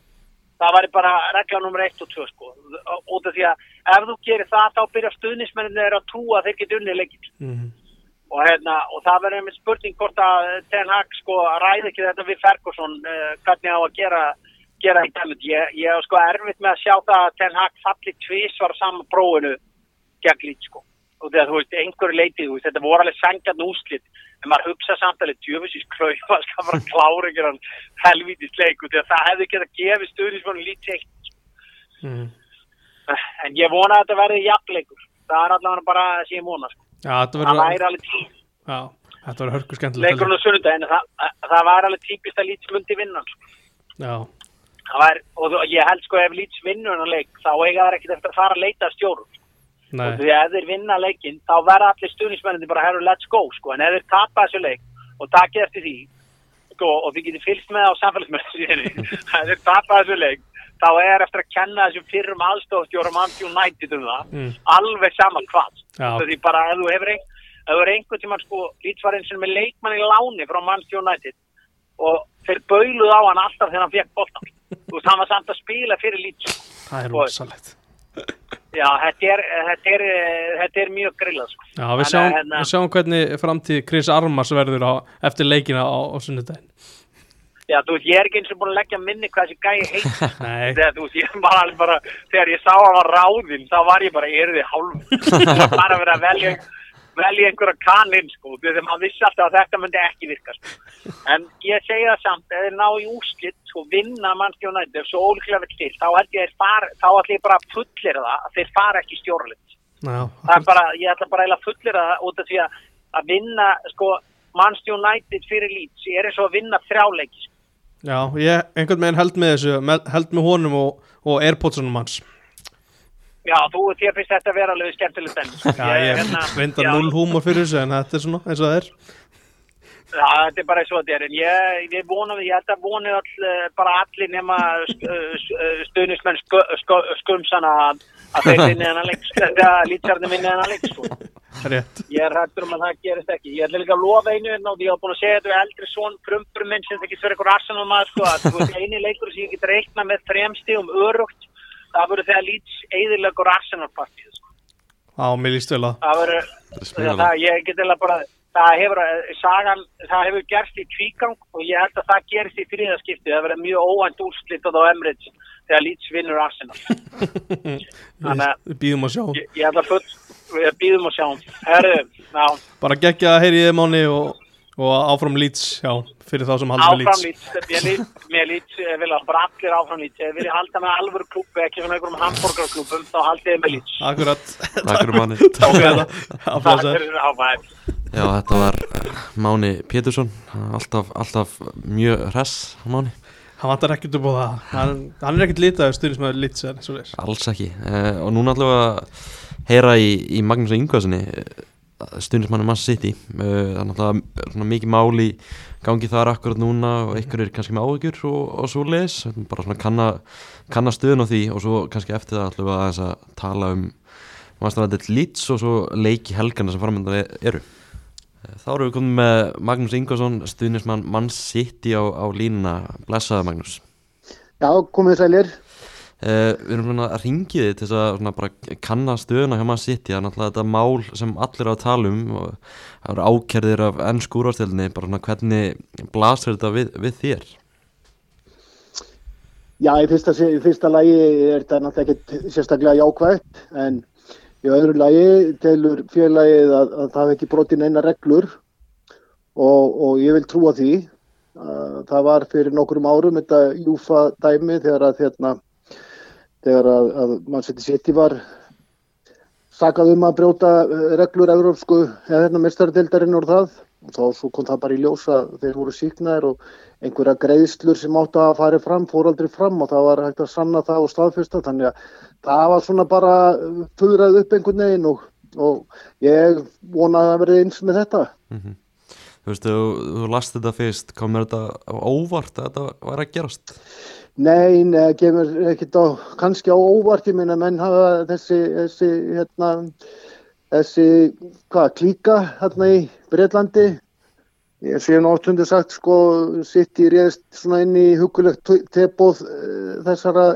Það væri bara regla nummer 1 og 2 sko, út af því að ef þú gerir það þá byrja stuðnismennin þeirra að trúa þeir geti unni leikinn. Mm. Og, hérna, og það verður með spurning hvort að Ten Hag sko ræði ekki þetta við Ferguson uh, hvernig á að gera gera í dæmið. Ég, ég er sko erfitt með að sjá það að Ten Hag falli tvísvar á sama prófinu gegn lít sko og þegar þú veist, einhverju leitið, veist, þetta voru alveg sangjarn úslit, en maður hugsa samt alveg djöfisins kröf að skal bara klára einhverjan helvítist leik og þegar það hefði getað gefið stuðnismönnum lítið eitt Mm. en ég vona að þetta verði jafnleikur það er allavega bara það sem ég vona sko. Já, þetta það væri alveg típ Já, þetta verður hörku skemmtilegt leikurinn á sunnudaginn það, það var alveg típist að Leeds myndi vinna sko. Já, það var, og ég held sko ef Leeds vinnur hann leik þá eiga það ekkert eftir að fara að leita að stjórum nei. Og því að ef þeir vinna leikinn þá verða allir stuðnismennandi bara herru let's go sko. En ef þeir tapa þessu leik og takið eftir því sko og þið getið fylgst með á samfélagsmenninu ef þeir tapa þessu leik þá er eftir að kenna þessum fyrrum aðstofstjórum Manchester United um það. Mm. alveg sama hvað. Því bara ef þú hefur ein, er einhvern tímann sko Leeds var eins og með leikmann í láni frá Manchester United og þeir bauluð á hann alltaf þegar hann fekk þú veist hann var samt að spila fyrir sko. Það er og- rosalegt. Já þetta er, þetta er, þetta er mjög grillað sko. Já, við sjáum, við sjáum hvernig framtíð Chris Armas verður á, eftir leikina á, á sunnudaginn Já, þú veist, ég er ekki eins og búin að leggja minni hvað þessi gæi heit. Nei, þegar, þú veist, ég var alveg bara, þegar ég sá að hann var ráðinn, þá var ég bara, er þið hálf. Það var bara að vera að velja, velja einhverja kaninn, sko, þegar maður vissi alltaf að þetta myndi ekki virka, sko. En ég segi það samt, ef þeir ná í úrslitt, sko, vinna mannski og nættu, ef svo ólíklega vill til, þá held ég að þá ætlum ég bara að fullir það, að þeir fara ekki ég ætla að vinna, sko, Manchester United fyrir Leeds, ég er eins og að vinna þrjáleiki, sko. Já, ég einhvern veginn held með þessu, held með honum og, og Airpodsunum hans Já, þú, þér finnst þetta að vera alveg skemmtilegt enn. Já, ég reyndar null húmor fyrir þessu en þetta er svona eins og það er Já, þetta er bara eins og þetta er, en ég, ég vona, ég held að voni all, eh, bara allir nema stuðnismenn sku, sku, skumsana að, að þeir vinni hennar leik, þetta lýtsarni vinni hennar leik, sko. Rétt Ég er hættur um að það gerist ekki. Ég ætla líka að lofa einu hérna og ég hef búin að segja þetta við eldri svon prumpur minn sem getur verið eitthvað arsenal maður, sko, að þú veist, eini leikur sem ég get reikna með þremsti um örugt, það verður þegar lýts eðilegur arsenal partíð, sko. Já, mér líst vel að Það er það, ég get eða bara, það hefur, eh, sagan, það hefur gerst í tvígang og ég held að það gerist í þriðaskipti, það verður mjög óvænt úrslitað á Emirates þegar Leeds vinnur Arsenal. Þannig að Við býðum að sjá ég, ég við býðum og sjáum. Já, Bara geggja að heyri ég mánu og, og áfram lýts, fyrir þá sem haldur með áfram lýts Mér ég vil að bara allir áfram lít Ég vil halda með alvöru klúbu, ekki svona einhverjum hamburgerklúbum Þá haldi ég með lít Akkurat. Takk fyrir manni Takk fyrir. Þetta Það áfæð Já, þetta var eh, Máni Pétursson. Alltaf, alltaf mjög hress Máni, Hann vantar ekkert upp á það. Hann, hann er ekkert litaður stuðnismæður lýts alls ekki. Eh, og núna að heyra í, í Magnús Ingvarssoni stundismanni mann City eh, það er náttúrulega mikið máli gangi þar akkurat núna og einhver er kannski með áhyggjur og, og svo leis bara svona kanna, kanna stöðun á því og svo kannski eftir það ætlum við aðeins að tala um mannstæðandet Leeds og svo leiki helgarna sem framöndan eru Þá erum við komið með Magnús Ingvarsson, stuðnismann mann City á, á línuna, blessaða Magnús. Já, komið sælir. Uh, við erum svona að ringi þið til þess að svona bara kanna stöðuna hjá mann City, það er náttúrulega þetta mál sem allir á að tala um og það eru ákerðir af ennsku úrvastelni, bara svona hvernig blasir þetta við, við þér? Já, í fyrsta, í fyrsta lagi er þetta náttúrulega ekkert sérstaklega jákvægt, en í öðru lagi telur félagið að, að það hef ekki brotið neina reglur og, og ég vil trúa því. Uh, það var fyrir nokkrum árum þetta Júfa dæmi þegar að, hérna, þegar að, að mann seti sitt í var sakað um að brjóta uh, reglur európsku eða hérna mestardeldarinn úr það og þá svo kom það bara í ljós að þeir voru síknaðir og einhverja greiðslur sem áttu að fara fram fór aldrei fram og það var hægt að sanna það og staðfyrsta þannig að það var svona bara fyrrað upp einhvern veginn og, og ég vona að verði eins með þetta. Mm -hmm. Þú veist, þú, last þetta fyrst, komur þetta óvart að þetta var að gerast? Nei, neða, kemur ekkert á, kannski á óvart, ég minna, menn hafa þessi, þessi, hérna, þessi, hvað, klíka hérna í Breitlandi, ég sé nú áttundu sagt, sko, sitt í réðst svona inn í hugulegt tebóð uh, þessara,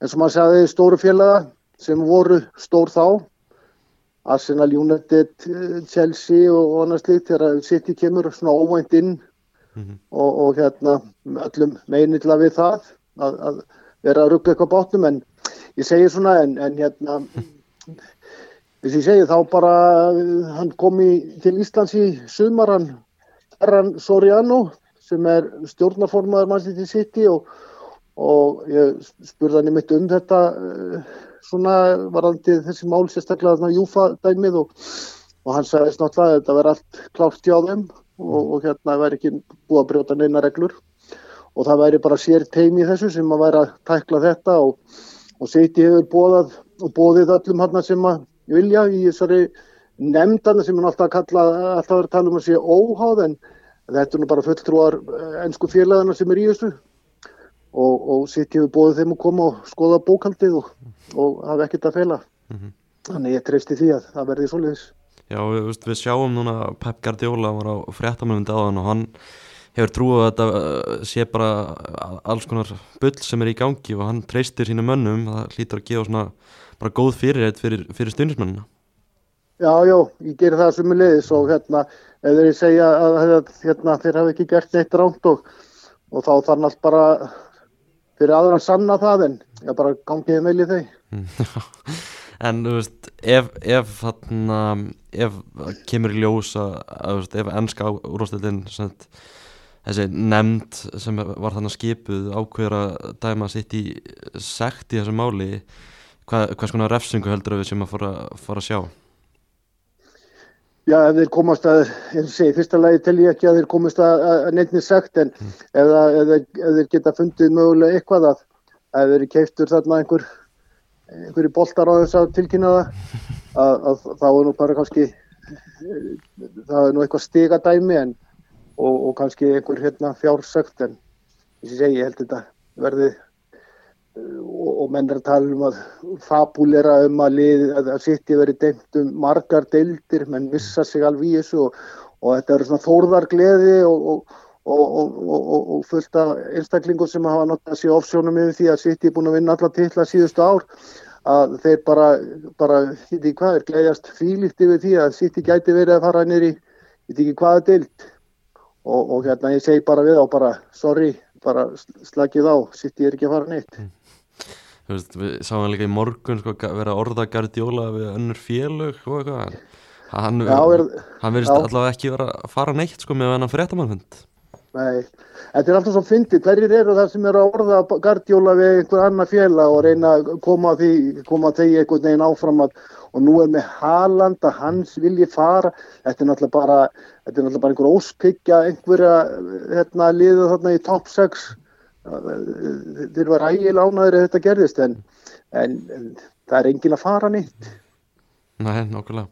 eins og maður sagði, stóru félaga sem voru stór þá, Arsenal, United, Chelsea og annars líkt þegar City kemur svona óvænt inn mm -hmm. og, og hérna öllum meiniðla við það að, að vera að ruggla eitthvað bátnum en ég segi svona en, en hérna þess að ég segi þá bara hann kom í, til Íslands í sumaran Ferran Soriano sem er stjórnaformaður Manchester City og, og ég spurði hann í mitt um þetta svona varandi þessi mál sérstaklega þarna Júfa dæmið og, og hann sagðist náttúrulega að þetta verði allt klárt hjá þeim og, og hérna væri ekki búið að brjóta neina reglur. Og það væri bara sér teimi þessu sem að væri að tækla þetta og, og City hefur bóðað og bóðið öllum hann sem að vilja í þessari nefndana sem hann alltaf kalla alltaf verið að tala um að sé óháð en þetta er nú bara fulltrúar ennsku félagana sem er í þessu og, og sitt hefur bóðið þeim að koma og skoða bókaldið og, og hafa ekkert að fela. Mm -hmm. þannig ég treysti því að það verði svolítið Já, við, við sjáum núna Pep Guardiola var á fréttamöndi á hann og hann hefur trúið að þetta sé bara alls konar bull sem er í gangi og hann treystir sína mönnum. Það hlýtur að gefa svona bara góð fyrirreit fyrir, fyrir stundismennina Já, já, ég ger það sem leiðis og hérna, ef þeir segja að hérna, þeir hafa ekki gert neitt ránt og, og þá þannig bara fyrir aðra að sanna það en ég bara gangið með í þau En þú veist, ef ef, þarna, ef kemur í ljós að, að veist, ef ennska úrvastildin þessi nefnd sem var þannig skipuð ákveður að dæma sitt í sekt í þessu máli hvað, hvers konar refsingu heldur við sem að fara, fara að sjá? Já, ef þeir komast að, eins og segi, fyrsta lagi tel ég ekki að þeir komast að, að nefnir sagt en mm. ef, að, ef, þeir, ef þeir geta fundið mögulega eitthvað að ef þeir keiftur þarna einhver einhverju boltar á þess að tilkynna það að þá er nú bara kannski það er nú eitthvað stigadæmi en og, og kannski einhver hérna fjársökt en eins og segi, ég held þetta verði og, og menn er að tala um að fabulera um að, lið, að sitt í verið deimt um margar deildir menn vissa sig alveg í þessu og, og þetta eru svona þórðargleði og, og fullt af einstaklingum sem hafa náttúrulega sér ofsjónum yfir því að sitt í búin að vinna alla tilla síðustu ár að þeir bara, bara hitt í hvað er gleiðast fílíkt yfir því að sitt í gæti verið að fara nýri hitt ekki hvaða deild og hérna ég segi bara við á bara sorry bara slakið á, sitt ég er ekki að fara neitt mm. Þú veist, við sáum hann líka í morgun sko, vera að orða Guardiola við önnur félög og eitthvað. Hann, Já, er, hann verðist já. allavega ekki vera að fara neitt sko með hennan fréttamannfund. Nei, þetta er alltaf svo fyndið, hverjir eru það sem eru að orða Guardiola við einhver annar félag og reyna að koma því, koma því einhvern veginn áfram að, og nú er með Haaland að hans vilji fara, þetta er náttúrulega bara, þetta er náttúrulega bara einhver óskikja einhverja, hérna, liða þarna í top 6, þeir var ægilega ánæður ef þetta gerðist, en, en, það er engin að fara nýtt. Nei, nokkulega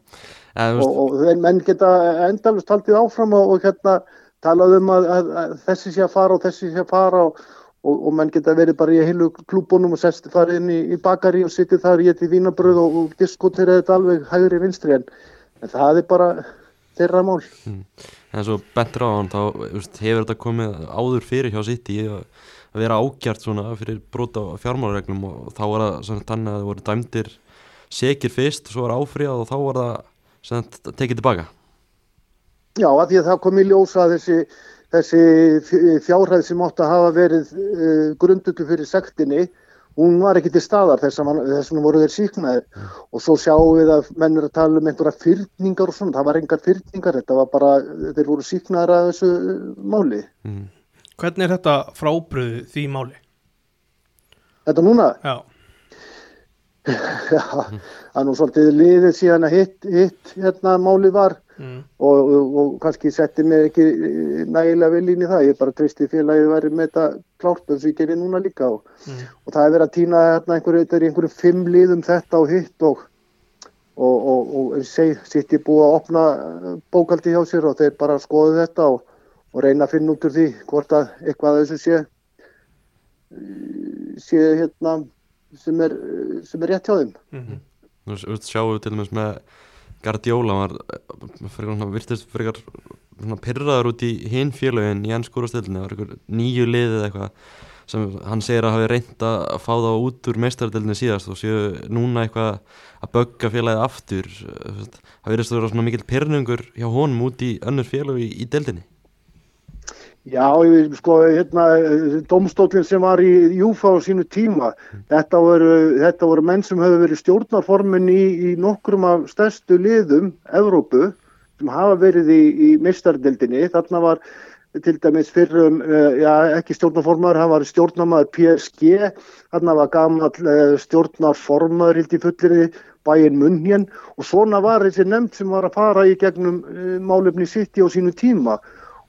og, og þeir menn geta endalust haldið áfram og, og hérna talað um að, að, að þessi sé að fara og þessi sé að fara og, og, og menn geta verið bara í heilu klúbunum og sest farið inn í, í bakari og sittið þar í eitthvað vínabröð og, og diskutera þetta alveg hægri vinstri en, en það er bara þeirra mál. en svo bentur á hann þá hefur þetta komið áður fyrir hjá City að að vera ágjart svona fyrir brota á fjármálareglum og þá var það svona þannig að það voru dæmdir sekir fyrst, svo var áfríðað og þá var það sagt tekið tilbaka Já, af því að það kom í ljósa að þessi, þessi fjárhæð sem átti að hafa verið uh, grundullu fyrir sektinni, hún var ekki til staðar þess að voru þeir síknaðir og svo sjáum við að menn er að tala um einhverja fyrningar og svona, það var engar fyrningar, þetta var bara, þeir voru síknaðir að þessu uh, máli. mm. Hvernig er þetta frábröðu því máli? Þetta núna, Já, já, það er nú svolítið liðið síðan að hitt, hitt hérna málið var mm. og, og, og kannski setti mig ekki nægilega vel inn í það, ég bara treysti félagið væri með þetta klárt eins og ég gerir núna líka og, Mm. og það er verið að týna hérna einhverju, þetta er einhverju fimm liðum þetta og hitt og og, og, og seg, sitt ég búið að opna bókaldi hjá sér og þeir bara skoðu þetta og, og reyna að finna út úr því hvort að eitthvað af þessu sé eh, sé hérna sem er, eh, sem er rétt hjá þeim. Mm Þú veist, þú veist, sjáum við til dæmis með Guardiola hann var eh, fyrir hann virtist fyrir svona pyrraður út í hinn félögin í einhver nýju liðið eitthvað sem hann segir að hafi reynd að fá þá út úr meistardeldinni síðast og séu núna eitthvað að bögga félagið aftur veist, það virðist að vera svona mikill pyrrningur hjá honum út í önnur félög í, í deldinni Já, sko, hérna, domstólinn sem var í Júfa á sínu tíma, þetta voru, þetta voru menn sem hefur verið stjórnarformin í, í nokkrum af stærstu liðum, Evrópu, sem hafa verið í, í mistardeldinni. Þarna var til dæmis fyrrum, uh, já, ekki stjórnarformaður, hann var stjórnarmaður PSG, þarna var gammal uh, stjórnarformaður hild í fullir bæinn Munhjen og svona var þessi nefnd sem var að fara í gegnum uh, málefni sitt á sínu tíma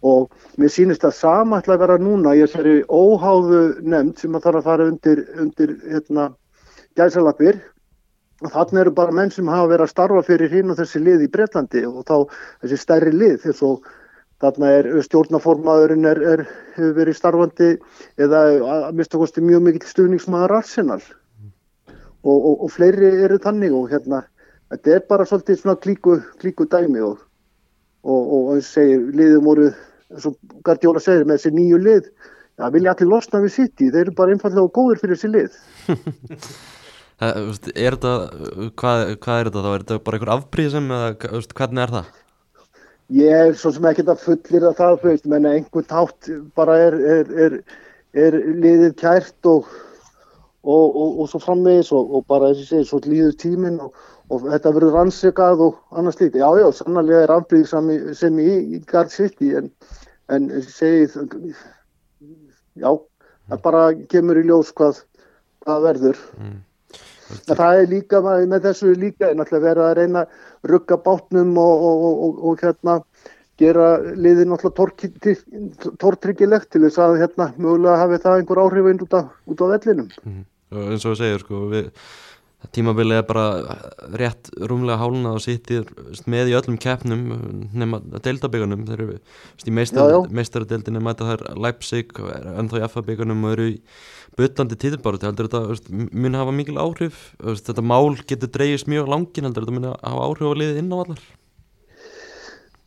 og mér sýnist að sama ætla að vera núna í óháðu nefnd sem að þarf að fara undir, undir hérna, gæsalapir. Og þannig eru bara menn sem hafa verið að starfa fyrir hinn og þessi lið í Bretlandi og þá þessi stærri lið þess og þarna er stjórnaformaðurinn er, er, hefur verið starfandi eða að mista kosti mjög mikill stuðningsmaður Arsenal. Og, og, og fleiri eru þannig og hérna þetta er bara svolítið svona klíku, klíku dæmi og og, eins segir, liðum voru eins og Gardiola segir með þessi nýju lið. Það vilja allir losna við City? Þeir eru bara einfallega góður fyrir þessi lið. Er þetta, hvað, hvað er þetta þá, er þetta bara einhver afbríðsum eða hvernig er það? ég er svo sem ekkert að fullir að það veist, menn einhvern tátt bara er, er, er, er liðið kært og, og, og, og svo framvegis og, og bara þessi segir, svo líður tíminn og, og þetta verður rannsakað og annars lítið, já já, sannlega er afbríð sem í, í Gard City en, en segið já, það bara kemur í ljós hvað, hvað verður Mm. En það er líka, með þessu líka er náttúrulega verið að reyna að rugga bátnum og, og, og, og, hérna gera liðið náttúrulega tortryggilegt til þess að hérna mögulega hafi það einhver áhrif út af, út af vellinum. Mhm. Og eins og við segjum sko, við, tímabilið er bara rétt rúmlega háluna og sittir með í öllum keppnum nema deildabíkanum þeir eru í meistaradeildinni mæta þær Leipzig ennþá í FA-bíkanum og eru í byllandi títilbáru heldur þetta mun hafa mikil áhrif? Þetta mál getur dreigist mjög langin heldur þetta mun hafa áhrif á liðið inn á allar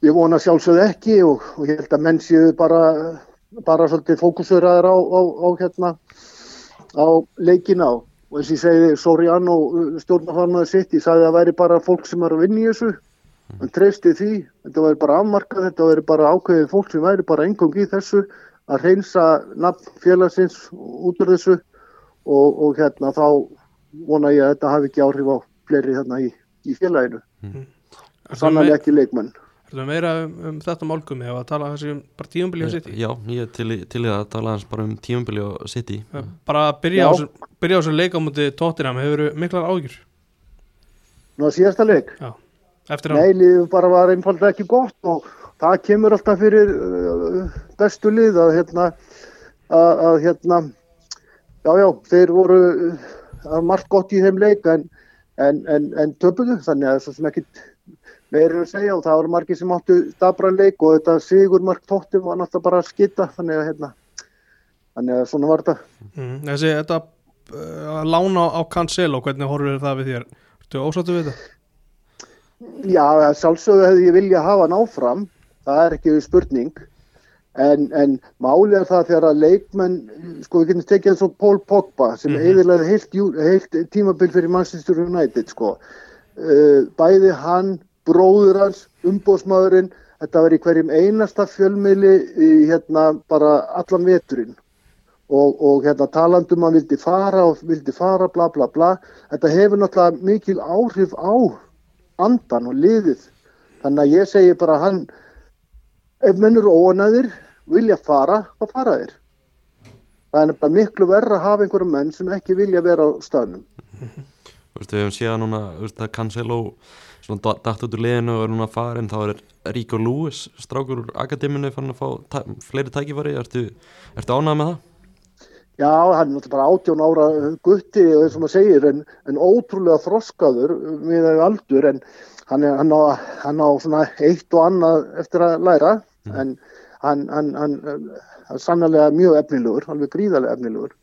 Ég vona sjálfsögð ekki og, og ég held að menn séu bara, bara svolítið fókusuraður á, á, á, hérna, á leikina og eins og ég segi Soriano stjórnafarnaður sitt, ég sagði að það væri bara fólk sem er að vinna í þessu. Hann treysti því, þetta væri bara afmarkað þetta væri bara ákveðið fólk sem væri bara engung í þessu að reynsa nafn félagsins út úr þessu. Og, og hérna þá vona ég að þetta hafi ekki áhrif á fleiri hérna í, í félaginu. Ertu sannlega með, ekki leikmenn ertu meira um, um þetta málgum eða að tala þessi um bara tíumbili á sitt Já, ég er til, til að tala hans bara um tímabili og City. Bara að byrja Já. á, þessu- byrja á þessu leik á múti Tottenham hefur miklar ágjur Nú að síðasta leik? Eftir að Nei, liðið bara var einfalda ekki gott og það kemur alltaf fyrir uh, bestu lið að hérna að, að hérna já, já, þeir voru uh, margt gott í þeim leik en, en, en, en töpuðu, þannig að það er sem ekkit meira að segja og það voru margir sem áttu stabra leik og þetta sigur margt tóttum var náttúrulega bara að skita þannig að hérna þannig að svona var þetta mm, þessi þetta uh, lána á Cancelo hvernig horfir það við þér Ertu ósáttu við þetta? Já, sjálfsögðu hefði ég vilja hafa hann áfram, það er ekki spurning, en, en málið er það þegar að leikmenn, sko við getum tekið eins og Paul Pogba sem mm eðilega heilt, heilt tímabil fyrir Manchester United, sko. Uh, bæði hann, bróður hans, umbóðsmaðurinn, þetta var í hverjum einasta fjölmiðli í hérna bara allan veturinn. Og, og hérna talandum að vildi fara og vildi fara, bla bla bla. Þetta hefur náttúrulega mikil áhrif á andan og liðið. Þannig að ég segi bara að hann, ef menn eru óanæðir, vilja fara, þá fara þeir. Það er nefnilega miklu verra að hafa einhverja menn sem ekki vilja vera á staðnum. Þú veist, við hefum séð núna, þú veist, að Cancelo svona datt út úr liðinu og er núna farin þá er Rico Lewis, strákur úr akademinu fann að fá fleiri tækifæri ertu, ertu ánægð með það? Já, hann er náttúrulega bara 18 ára gutti og eins og maður segir, en, en ótrúlega þroskaður við þegar aldur, en hann, er, hann, á, hann á svona eitt og annað eftir að læra, en hann, hann, hann, hann er sannlega mjög efnilegur, alveg gríðarlega efnilegur.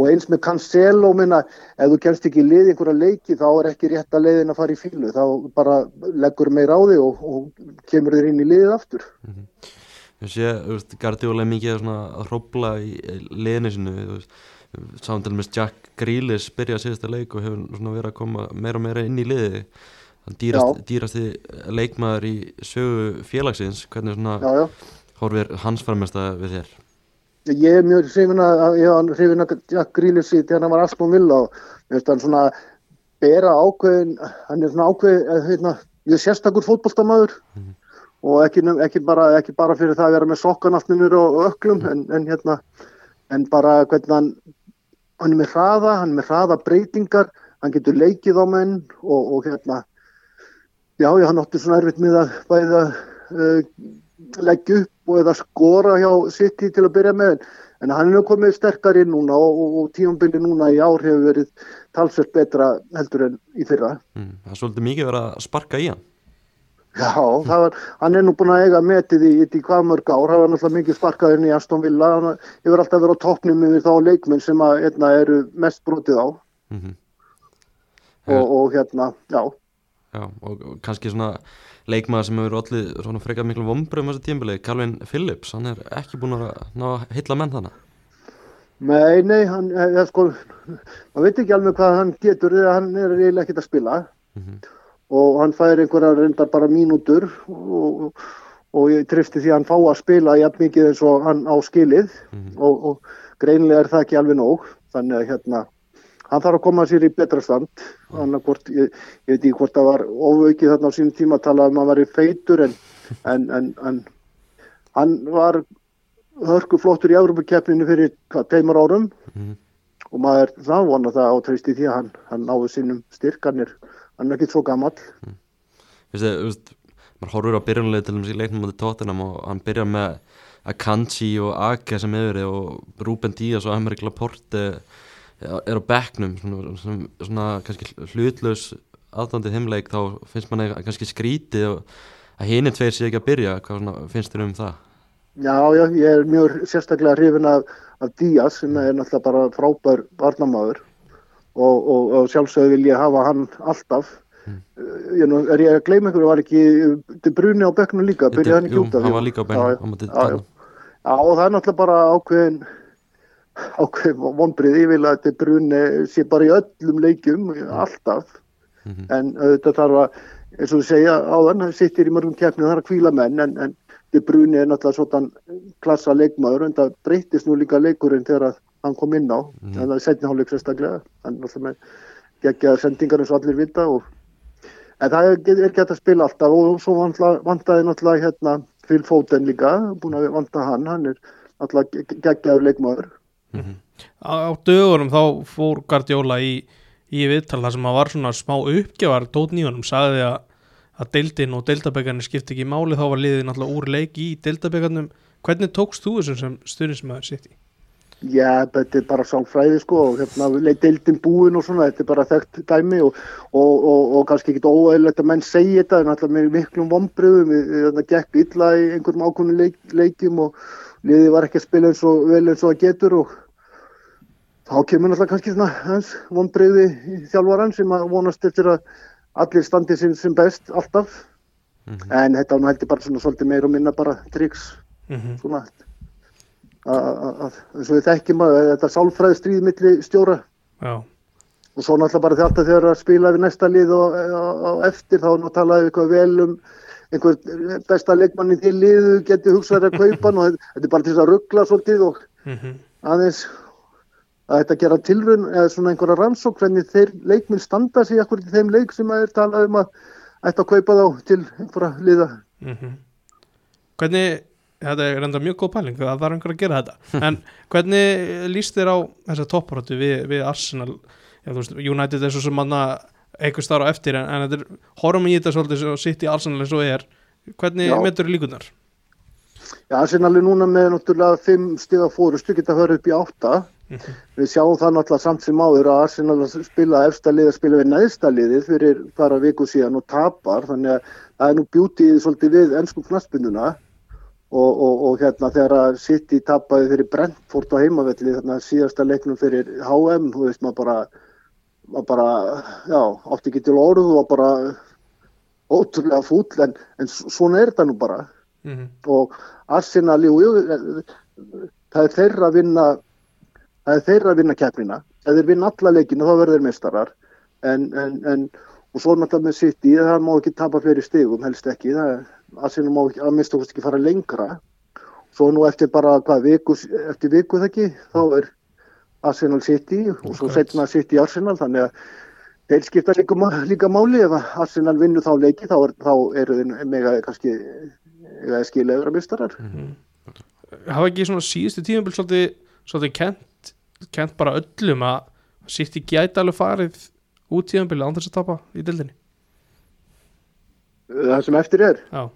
Og eins með Cancelo minna, ef þú kemst ekki í lið einhverja leiki þá er ekki rétt að leiðin að fara í fílu, þá bara leggur meir á þig og, og kemur þér inn í liðið aftur. Ég sé, þú veist, Guardiola er mikið svona að hrópla í liðinu sinu, þú veist, með Jack Grealish byrja síðasta leik og hefur svona verið að koma meira og meira inn í liði, hann dýrast, dýrasti leikmaður í sögu félagsins, hvernig svona Já, já. horfir hans framesta við þér? Ég er mjög hrifin að, að Jack Grealish í þegar hann var Aston Villa og hann svona bera ákveðin, hann er svona ákveðin, hérna, ég er sérstakur fótboltamaður. Og ekki, ekki, bara, ekki bara fyrir það að vera með sokkanafninur og öklum en, en hérna, en bara hvernig hann, hann er með hraða, hann er með hraða breytingar, hann getur leikið á menn og, og hérna, já, já, hann átti svona erfitt með að bæða uh, leggja upp og eða skora hjá City til að byrja með en hann er nú komið sterkar inn núna og, og, og tímambili núna í ár hefur verið talsvert betra heldur en í fyrra. Mm, það er svolítið mikið verið að sparka í hann. Já, var, hann er nú búin að eiga metið í, í hvað mörg ár, það var náttúrulega mikið sparkaðurinn í Aston Villa, hann hefur alltaf verið á toppnum yfir þá leikmenn sem að, hérna, eru mest brotið á Mm -hmm. og, og hérna, já, Já, og, og kannski svona leikmaður sem hefur allir svona frekar miklu vombrið um þessu tímbili, Calvin Phillips, hann er ekki búin að ná að heilla menn þannig. nei, nei, hann, eða sko, maður veit ekki alveg hvað hann getur, þegar hann er eiginlega ekkert að spila Mhm. og hann fær einhverja reyndar bara mínútur og, og ég trefti því að hann fá að spila jafn mikið eins og hann á skilið Mhm. og, og greinlega er það ekki alveg nóg þannig að hérna hann þarf að koma sér í betra stand. Annarkvort, ég, ég veit ekki hvort það var ofaukið þarna á sínum tíma að tala um að var í feitur en, en, en, en hann var hörku flottur í Európa-keppninu fyrir hvað, teimur árum. Mhm. og maður þá vona það á treysti því að hann, hann náðu sínum styrk hann er, hann er ekki svo gamall. Veistu, þú veist, maður horfur á byrjunlega til þess í leiknum á Tottenham og hann byrjar með Akanji og Ake sem yfir og Ruben Díaz og Amerik Laporte er á bekknum svona, svona, svona kannski hlutlaus aðdandið heimleik þá finnst manni kannski skrítið að hinni tveir sé ekki að byrja hvað svona, finnst þér um það? Já, já, ég er mjög sérstaklega hrifin af, af Díaz sem er náttúrulega bara frábær varnamaður og, og, og sjálfsögðu vil ég hafa hann alltaf Mm. ég, er ég að gleyma einhverju, var ekki til bruni á bekknu líka, byrjaði hann ekki út af hann var líka á bekknum já. Já. Já, og það er náttúrulega bara ákveðin ákveðin vonbrið, þetta bruni sé bara í öllum leikjum alltaf, Mhm. en auðvitað þarf að eins og þú segja áðan, hann sittir í mörgum keppnum það er að kvíla menn, en, en þetta bruni er náttúrulega svona klassa leikmaður, en það breytist nú líka leikurinn þegar að hann kom inn á mm. en það er setni hálfleik sérstaklega hann með geggjaðar sendingar eins og allir vita og en það er, er gett að spila alltaf og svo vantaði náttúrulega hérna Phil Foden líka, búin að vanta hann hann er náttúrulega geggjaður leikmaður mm -hmm. Á dögurum þá fór Guardiola í, í viðtala sem að var svona smá uppgjafar tótníunum, sagði að að deildin og deildabækarnir skipti ekki máli þá var liðið náttúrulega úr leiki í deildabækarnum hvernig tókst þú þessum sem stundismæður sitt í? Já, þetta er bara sáfræði sko og hérna deildin búin og svona, þetta er bara þekkt dæmi og, og, og, og kannski ekki óæðilegt að menn segja þetta en alltaf með miklum vombriðum, þetta gekk illa í einhverjum ákvöndu leik, leikjum og liðið var ekki að spila eins og vel eins og það getur og þá kemur alltaf kannski svona hans vombriði þjálfvaran sem að vonast eftir að allir standi sem, sem best alltaf mm -hmm. en þetta heldur bara svona svolítið meir og minna bara triks mm -hmm. svona eins og við þekkjum að þetta sálfræði stríð millir stjóra Já. og svo náttúrulega bara þetta þegar að spila við næsta lið og á eftir þá talaðu eitthvað vel um einhver besta leikmann í því liðu getur hugsaður að kaupa og þetta er bara til að ruggla svolítið og -hmm. aðeins að þetta gera tilrun eða svona einhverja rannsók hvernig þeir leikminn standa sig ekkur til þeim leik sem að er talað um að ætta að kaupa þá til einhverja liða mm -hmm. Hvernig þetta er reynda mjög góð pæling það var einhver að gera þetta en hvernig líst þér á þessa topparóttu við, við Arsenal Já, veist, United er svo sem manna eitthvað starf á eftir en, en þetta er horfum í þetta svolítið og sitt í Arsenal eins og er. Hvernig þér líkunar? Já, Arsenal er núna með náttúrulega 5 stiga fórustu, geta hörð upp í 8 mm -hmm. við sjáum það náttúrulega samt sem áður að Arsenal spila efsta lið að spila við neðsta liðið fyrir bara viku síðan og tapar. Þannig að það er nú bjútið svolítið við ennsku knaspinduna og, og, og hérna þegar að City tappaði fyrir Brentford á heimavelli þarna síðasta leiknum fyrir HM þú veist maður bara, maður bara já, átti ekki til orðu og bara ótrúlega fúll en, en svona er þetta nú bara. Mm -hmm. og Arsenal jú, jú, það er þeirra að vinna það er þeirra að vinna keppnina. Ef þeir vinna alla leikinu þá verður þeir mestarar en, en, en og svo náttúrulega með City það má ekki tapa fyrir stegum helst ekki. Það Arsenal má að minnst okkur ekki fara lengra. Svo nú eftir bara hvað viku, eftir viku þekki þá er Arsenal City og svo setna City Arsenal þannig að þeir skipta líka, líka máli. Ef Arsenal vinnur þá leiki þá, er, þá eru þeir mega kannski skilaður að mistarar mm -hmm. Hafa ekki svona síðustu tíum svolítið, svolítið kent, kent bara öllum að City gæti alveg farið út tíðanbili án þess að tapa í dildinni Það sem eftir er? Já.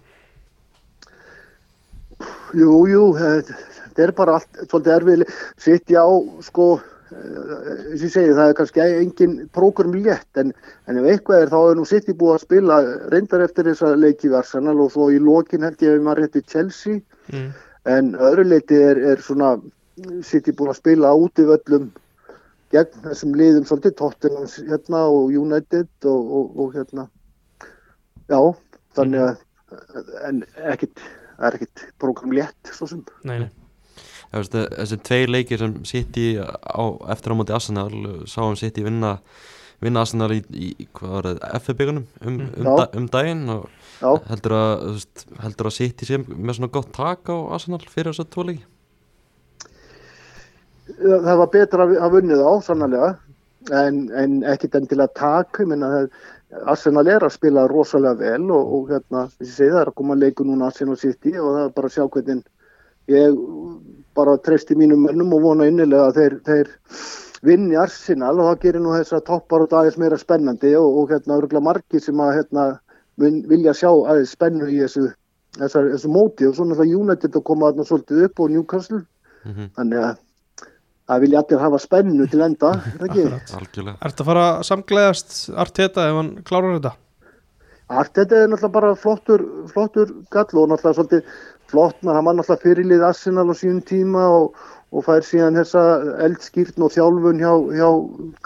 Jú, jú, þetta er bara allt svolítið erfið sittja á sko eins og ég segi það er kannski engin prógram létt en, en ef eitthvað er þá er nú í búið að spila reyndar eftir þessa leiki við Arsenal og svo í lokin held ég að maður rétti Chelsea. Mm. en öðru leiti er, er svona í búið að spila út í völlum gegn þessum liðum svolítið Tottenham hérna og United og, og, og hérna. Já þannig að en ekkit er ekkit program létt svo sem. Nei, nei Þessi tvei leikir sem sitt í eftir á móti Arsenal sáum sitt í vinna vinna Arsenal í, í FF-byggunum um, mm. um, da, um daginn og Já. heldur að, að sitt í sem með svona gott tak á Arsenal fyrir þessu tvo leiki Það var betra að vunnið á sannlega en, en ekkit endilega tak ég menna það Arsenal er að spila rosalega vel og, og hérna, að það er að koma að leiku núna Arsenal City og það er bara að sjá hvernig ég bara treysti mínum mönnum og vona innilega að þeir, þeir vinni Arsenal og það gerir nú þess að toppar og dagis meira spennandi og, og hérna öruglega margi sem að hérna vilja sjá aðeins spennu í þessu, þessu, þessu móti og svona það United að koma þarna svolítið upp og Newcastle mm -hmm. þannig að það vilja allir hafa spennu til enda er það ekki? Er þetta að fara að samgleðast Arteta ef hann klárar þetta? Arteta er náttúrulega bara flottur flottur gall og náttúrulega svolítið flott, menn hann var náttúrulega fyrirlið Arsenal á síðan tíma og, og fær síðan þessa eldskýrn og þjálfun hjá, hjá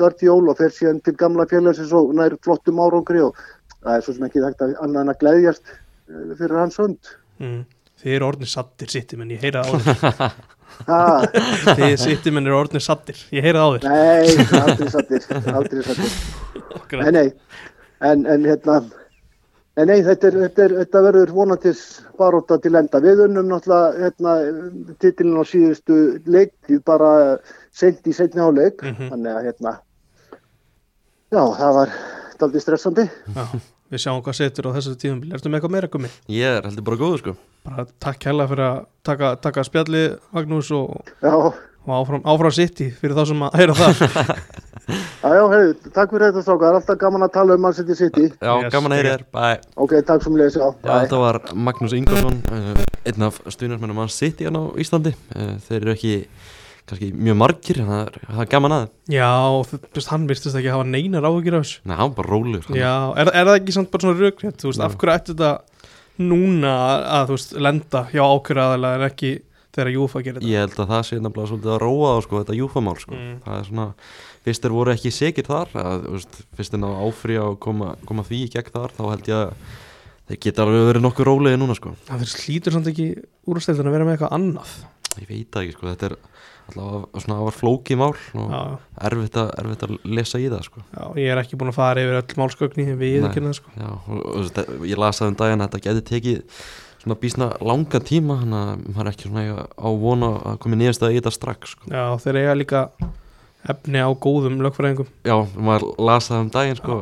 Guardiol og fer síðan til gamla félagsins og nær flottum árangri og það er svo sem ekki þekkt að annað en að gleyðjast eh, fyrir hans hönd. Mm. Þið eru orðinir sattir sittum en ég heyra á því Þið sittum en eru orðinir sattir Ég heyra á því Nei, aldrei sattir Aldrei sattir Nei, nei En, en hérna Nei, nei, þetta, er, þetta, er, þetta verður vonandis baróta til enda. Við unnum náttúrulega hérna, titilin á síðustu leik, bara sent í setni áleik, Mhm. þannig að hérna, já, það var daldið stressandi. Já, við sjáum hvað setur á þessu tíðum Ertu með eitthvað meira gummi? Ég er heldur bara góður sko Bara takk hella fyrir að taka, taka spjalli Magnús og, Já, og áfram, áfram sitt fyrir þá sem að heyra það já, já, hefur, takk fyrir þetta strákar, alltaf gaman að tala um Man City City. Já, Yes, gaman að heyri þér, bye Ok, takk sem já. Já, þetta var Magnús Ingvarsson, uh, einn af stuðnarsmennum mann City hérna á Íslandi. Uh, þeir eru ekki kannski mjög margir, en það er, það er gaman að. Já, þú veist, hann virtist ekki hafa neinar áhugir af þessu Nei, hann var bara rólegur. hann. Já, er, er það ekki samt bara svona rökrétt Þú veist, af hverju ættu þetta núna að, þú veist, lenda hjá ákjörðu aðalega en ekki þegar Júfa gerir þetta Ég held að það sé nefnilega svolítið að róa á sko, þetta júfamál sko. Mm. Það er svona, fyrst þeir voru ekki segir þar, að, veist, fyrst þeir náðu áfrí að koma, koma því í gegn þar, þá held ég að þeir geta alveg verið nokkuð rólegið núna sko. Það fyrir slítur samt ekki úrstældin að vera með eitthvað annað Ég veit ekki sko, þetta er alltaf svona afar flókið mál og Já, erfitt að, erfitt að lesa í það sko. já, ég er ekki búin að fara yfir öll málskögni við Nei. sko ég las að um daginn að þetta geti tekið svona bísna langa tíma þannig að maður er ekki svona á vona að komi nýjast að í þetta strax sko. Já, þeir eiga líka efni á góðum lögfræðingum. Já, maður las að um daginn sko,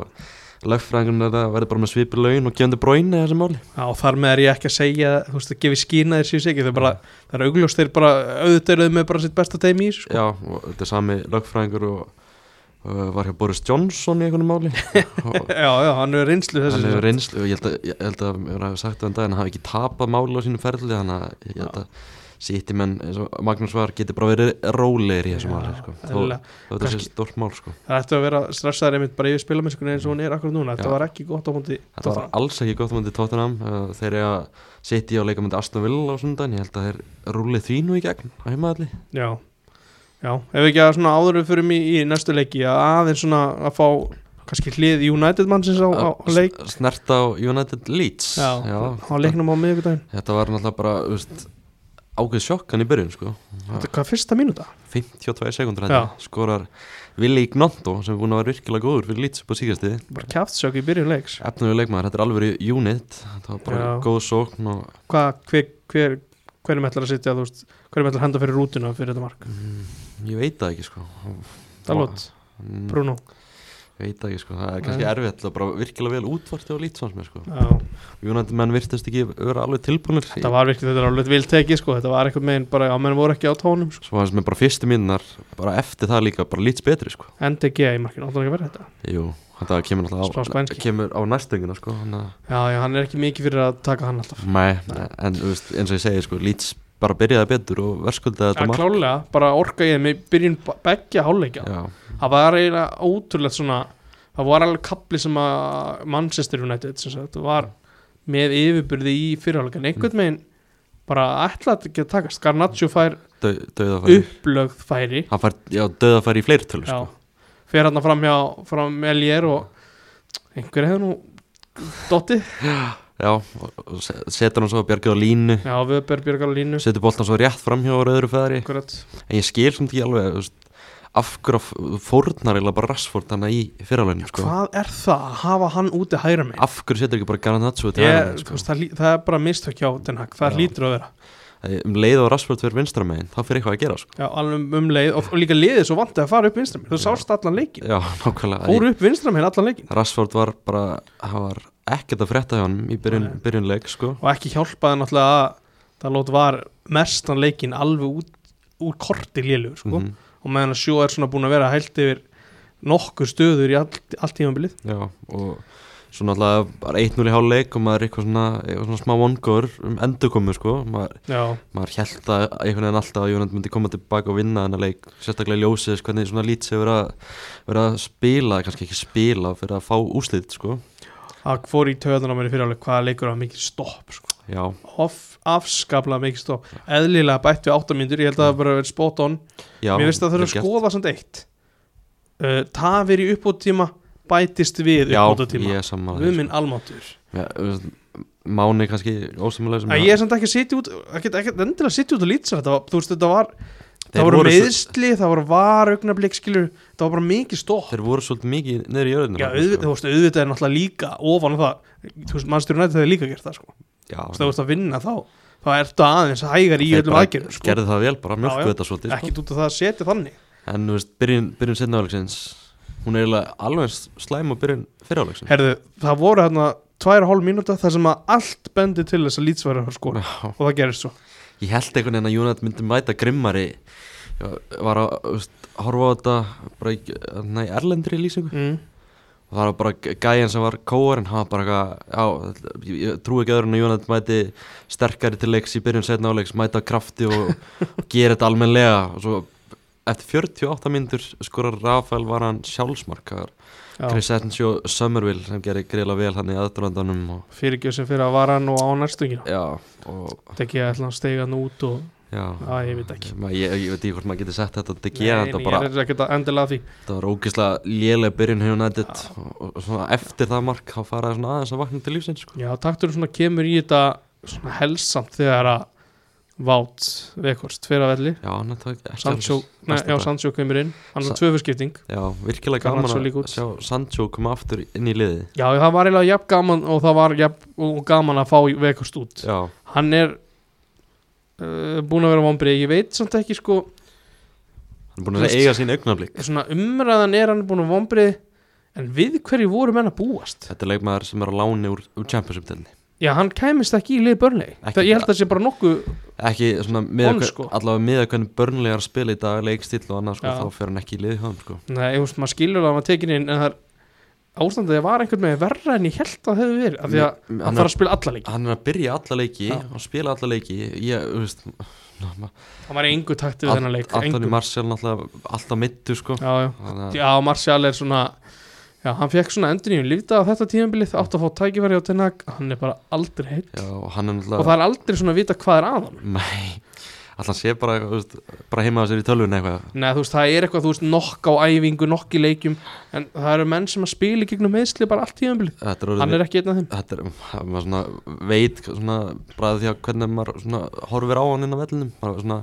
lögfræðingun er að verði bara með svipir laun og gefandi bróinu þessi máli. Já, þar með er ég ekki að segja þú veist, að gefi skýna þeir séu sig það er augljóst þeir bara auðvitað eru þeir með bara sitt besta teimi í sko. Já, þetta er sami lögfræðingur og var hjá Boris Johnson í einhvern máli. Já, já, hann er reynslu þessu hann hefur reynslu ég held að, ég held að mér hafi sagt það um daginn að hann hafi ekki tapað máli á sínu ferli þannig að ég held að Sýtti menn, eins og Magnús var, geti bara verið rólegir í þessu máli sko. þó, þetta sé stórt mál sko. Það ættu að vera stressaður einmitt bara yfir spilamennskunni eins og hún er akkur núna. Þetta var ekki gott á hundi Þetta var alls ekki gott mútið Tottenham. Uh, þeir eru að setja á leikamöndi Aston Villa á sundan, ég held að Já, já, ef við ekki að svona áður við fyrir mig í næstu leiki að aðeins svona að fá kannski hlið United mannsins á, á, leik. Snert á United Leeds. Já, á leiknum á miðvikudaginn. Þetta var náttúrulega bara veist, ákveð sjokkan í byrjun sko. Þetta hvað fyrsta mínúta? 52 sekundur Já. henni skorar Willi Gnonto sem er búin að vera virkilega góður fyrir Leeds upp á síkasti Bara kjaftsjök í byrjun leiks. Efnulegu leikmaður, þetta er alveg unit. Þetta var bara Já. góð sókn og Hvað, hver, hver, hverjum ætlar að sitja, þú veist hverjum ætlar að henda fyrir rútuna fyrir þetta mark? Mm, ég veit það ekki sko. Dalot, Mm, Bruno ég veit ekki sko. það er kannski Nei. erfitt það er bara virkilega vel útvart Leeds fannst mér, sko. United menn virtist ekki vera alveg tilbúinir þetta var virkið, þetta er alveg vil tekið sko, þetta var eitthvað megin bara, á menn voru ekki á tónum sko. svo fannst mér bara fyrstu mínunar bara eftir það líka bara Leeds betri sko. NDG í markinu, hann ekki að vera þetta Jú, þetta kemur alltaf á, kemur á næstöngina sko, að Já, já, hann er ekki mikið fyrir að taka hann alltaf Nei, en veist, eins og ég segi sko, Leeds bara byrjaði betur og verskuldaði Já, þetta mark. klálega, bara orka ég með byrjun begja háleikja Já, það var eiginlega ótrúlegt svona það var alveg kapli sem að Manchester United sem sagt, var með yfirbyrði í fyrirháleikan einhvern veginn bara ætlaði ekki að takast. Garnaccio fær dauðafæri. upplögð færi. Hann fær, já, dauðafæri í fleirtölu sko. fer hann fram hjá fram Elier og einhver hefur nú dotti, Já, se- setur hann svo að bjargið á línu. Já, Vöber Björgar á línu. Setur boltan svo rétt fram hjá öðru akkurat, En ég skil sem ekki alveg þú veist, af hverju fórnar eða bara rassfórt hann í fyrralögnu sko. hvað er það að hafa hann úti hægra mig Af hverju setur ekki bara þú sko. það, það er bara mistök hjá Den Hag, það Já. hlýtur að vera. Um leið og rassfórt fyrir vinstra megin þá fyrir eitthvað að gera sko. Já, alveg um, um leið. Og, og líka liðið svo vantið að fara upp vinstraminn þú sást allan leikin, Já, nákvæmlega. Fóru upp vinstraminn allan leikin Rassfórt var bara, það var ekkert að frétta hjá hann í byrjun, Nei. byrjunleik sko. og ekki hjálpaði náttúrulega að það lót var mestan leikin alveg út, úr korti lélugur sko. Mhm. og meðan að sjó er svona búin að vera hælt yfir nokkur stöður í allt, allt tímabilið Já, og svo náttúrulega bara 1-0 í háluleik og maður er eitthvað svona, eitthvað svona smá vongur um endurkomu sko. maður, maður held að einhvern veginn alltaf að Jónand myndi koma tilbaka og vinna þennan leik, sérstaklega ljósið hvernig svona lít sem verið að, spila kannski ekki spila fyrir að fá úslit sko. Það fór í töðan á mér fyrir alveg hvaða leikur var mikið stopp sko. Afskaplega mikið stopp. Eðlilega bætt við áttamíndur, ég held að það bara verið spot on. Já Mér finnst að það þurfa að skoða samt eitt. Uh, Tafir í uppbóttíma bætist við saman Við minn almáttur Máni kannski ósumulega sem Ég er samt ekki að sitja út ekki, endilega að sitja út og lýtsa þetta. Þú veist þetta var það voru svo- meðsli, það voru var augnablik skilur, það var bara mikið stótt Þeir voru svolítið mikið niður í jörðinu Já, auðvitað, veist, auðvitað er náttúrulega líka ofan það, þú veist, mannstjóri nættið hefur líka gert það, sko, Já, þú veist, þú veist að vinna þá þá ertu aðeins hægar í þeir öllum aðgerðum, sko. Gerðu það vel, bara mjölku þetta svolítið sko. ekki út af það að setja þannig. En þú veist, byrjun, byrjun setnaáleiksins Hún er alveg slæm og byrjun fyriráleiksins það voru hérna tvær og hálf mínúta þar sem að allt bendi til þess að lýtsværi að skora. Og það gerist svo ég held einhvern veginn að Jónat myndi mæta grimmari. Var að veist, horfa á þetta bara í, erlendri lýsingu. Mm. og það var bara gæjan sem var kóar en hann var bara eitthvað, ég, trúi ekki öðrun að Jónat mæti sterkari til leiks í byrjun setna áleiks, mæta af krafti og, og gera þetta almenlega og svo eftir 48 myndur skorar Rafael var hann sjálfsmarkar Já, Chris Evans og Summerville sem gerir greila vel hann í aðdurlandanum og fyrirgjöf sem fyrir að vara hann og á og þetta ekki að ætla að steiga hann út og já, Já, ég veit ekki. Ég, ég veit ekki hvort maður getur sett þetta þetta bara, er ekki að endilega að því. Þetta var ógeðslega lélega byrjun hefur nættið og, og svona eftir það mark þá faraði svona aðeins að vakna til lífsins sko. Já, takturinn svona kemur í þetta svona helsamt þegar að Vátt Vekhorst fyrir að velli nei, besta já. Sancho kemur inn. Hann var tvöfurskipting. Já, virkilega gaman að sjá Sancho koma aftur inn í liði Já, það var eiginlega jafn gaman og það var jafn gaman að fá Vekhorst út. Já, Hann er uh, búin að vera vonbrið, ég veit samt ekki sko hann er búin að eiga sín augnablík svona umræðan er hann búin að vonbrið en við hverju voru menn að búast? Þetta er leikmaður sem er á láni úr, úr Championship-delni Já, hann kæmist ekki í lið Það ég held að það sé bara nokkuð ekki svona On, sko. allavega með að hvernig börnlegar spila í dag leikstíl og annað sko, þá fer hann ekki í liði hjá þeim sko. Nei, ég veist, maður skilur að hann var tekin inn en það er ástandið var einhvern veginn verra en ég held að það hefði verið af því að Hann hann þarf að spila alla leiki. hann er að byrja alla leiki og spila alla leiki. Ég, þú veist hann var engu takti við þennan leik engu. Marcial alltaf mittu sko. Já, já, að- Martial er svona Já, hann fekk svona endur nýjum lífda á þetta tímabilið átt að fá tækifæri á Tenag hann er bara aldrei heitt já, og og það er aldrei svona að vita hvað er að hann Nei, alltaf sé bara, veist, bara heima á sér í tölvun eitthvað. Nei, þú veist, það er eitthvað, þú veist, nokk á æfingu nokk í leikjum, en það eru menn sem að spila í gegnum meðsli bara allt er, hann er ekki einn af þeim. Þetta er maður svona veit svona, bara því að hvernig maður svona horfir á hann inn á vellinum. Maður svona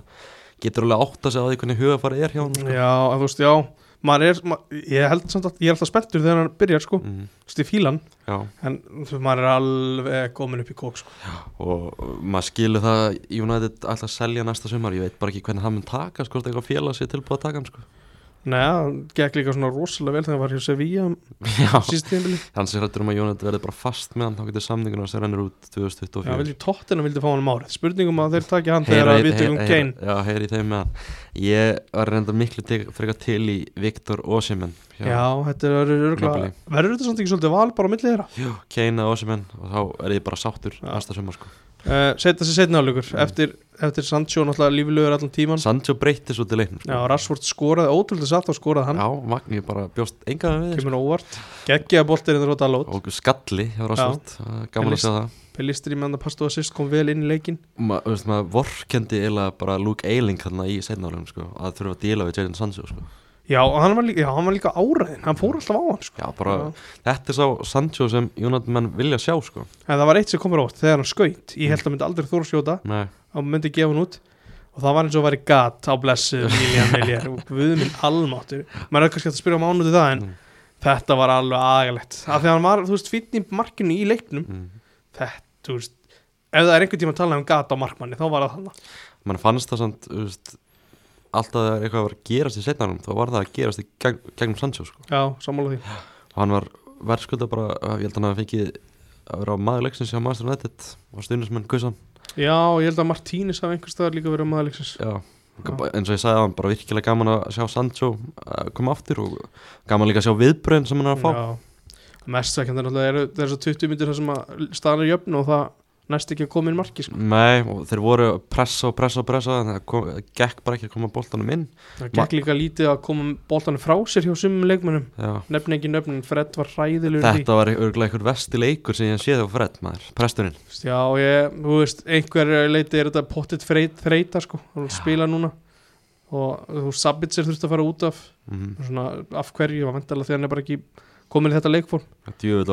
getur alveg átt að segja á því hvernig hugafari er hjá hann sko. Já, þú veist, já maður er, ma ég held samt að ég er alltaf spenntur þegar hann byrjar, sko, mm, í fílan Já, en þú maður er alveg komin upp í kók, sko. Og maður skilur það að United að selja næsta sumar ég veit bara ekki hvernig það mun taka sko, eitthvað félag sé tilbúið að taka hann sko. Nei, hann gekk líka svona rosalega vel þegar hann var hjá Sevilla um Já, síst tímabilið hann sé hrættur um að United verði bara fast með hann þá getur samningun að sér rennur út Já, 2024 vildi tóttina vildi fá hann um árið Spurningum að þeir taki hann þegar að í- við heyra- Kane. Já, heyri í þeim með hann Ég var reynda miklu til, frekar til í Viktor Osimhen Já, þetta verður örgulega. Verður þetta samt ekki svolítið val bara á milli þeirra? Já, Kane að Osimhen og þá er ég bara sáttur Já. næsta sumar sko uh, Setja sér setna álugur Mm. eftir, eftir Sancho náttúrulega lífilegur allan tíman Sancho breytti svo til leiknum sko. Rashford skoraði, ótrúlega satt og skoraði hann Já, Magni bara bjóst enga við sko. Kemur óvart Geggjaða boltir inn á Dalot og skalli hjá Rásvort gaman að Pelist- sjá það Pelistri með hann að pastu assist kom vel inn í leikin Ma, þú veist, maður vorkendi eiginlega bara Luke Eiling þarna í seinnálegum sko, að þurfa að díla við Jadon Sancho sko. Já, og hann var líka, já, hann var líka áræðin Hann fór alltaf á hann sko. Já, bara, þetta er sá Sancho sem menn vilja sjá sko. En það var eitt sem komur óvart þegar hann skaut. Ég held að myndi aldrei þóra Nei, og myndi gefa hann út. Og það var eins og að væri gat á blessu William Viljar og við minn almáttur maður er kannski að spyrja á mánuði það en Mm. þetta var alveg agalegt. Af því að hann var, þú veist, í markinu í leiknum. Mm. þetta, þú veist ef það er einhvern tíma að tala um gat á markmanni þá var það þannig mann fannst það samt þú veist, alltaf þegar eitthvað var að gerast í setnarum þá var það að gerast í gegn, gegnum Sancho sko. já, sammála því. Og hann var verðskulda bara ég held að hann hafi fengið að vera á maður leiksins hjá Master United og stundismenn Gussan já, ég held að Martínis hafi einhvers staðar líka verið maðurleiksins Já, eins og ég sagði að hann bara virkilega gaman að sjá Sancho uh, koma aftur og gaman líka að sjá viðbröðin sem hann er að fá. Já, mest vekkjandi náttúrulega eru þessar 20 myndir þar sem að staðan er jöfn og það næst ekki að koma inn marki sko. Nei, og þeir voru pressa og pressa og pressa en það kom, gekk bara ekki að koma boltanum inn það gekk líka lítið að koma boltanum frá sér hjá sumum leikmönnum Já. nefn ekki nöfnin, Fred var hræðilegur. Þetta var örgulega einhver vesti leikur sem ég séð á Fred maður, presturinn Já, ég, þú veist, einhver leiti er þetta pottitt freit, þreita sko, hann spila núna og þú veist, Sabitzer þurfti að fara út af mm. svona, af hverju, og vandalega því hann er bara ekki komin í þetta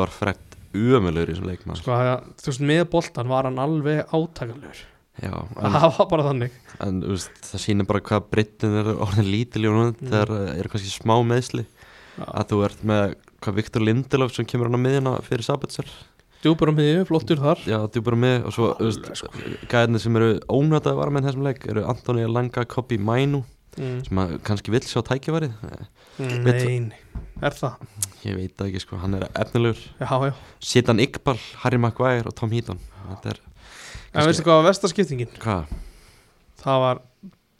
var Fred umöluður í þessum leik maður sko, að, þú veist, með boltan var hann alveg átakanlegur Já, það var bara þannig en veist, það sýnir bara hvað breytin er orðin lítil í honum Mm. þegar uh, eru kannski smá meðsli Já. að þú ert með hvað Viktor Lindelöf sem kemur hann á miðjuna fyrir Sabitzer djúpur á miðju, flottur þar Já, þú bara með og svo, sko. gæðinni sem eru ónötaði var með þessum leik eru Antoni Langa, Kobi Mainu mm. sem að kannski vill sjá tækjavarið Mm, Veit- Nei, nei. Er það? ég veit það ekki sko, hann er efnilegur. Já, já. Sitan Iqbal, Harry Maguire og Tom Heaton þetta er En veistu hvað var vestaskiptingin? hvað, Það var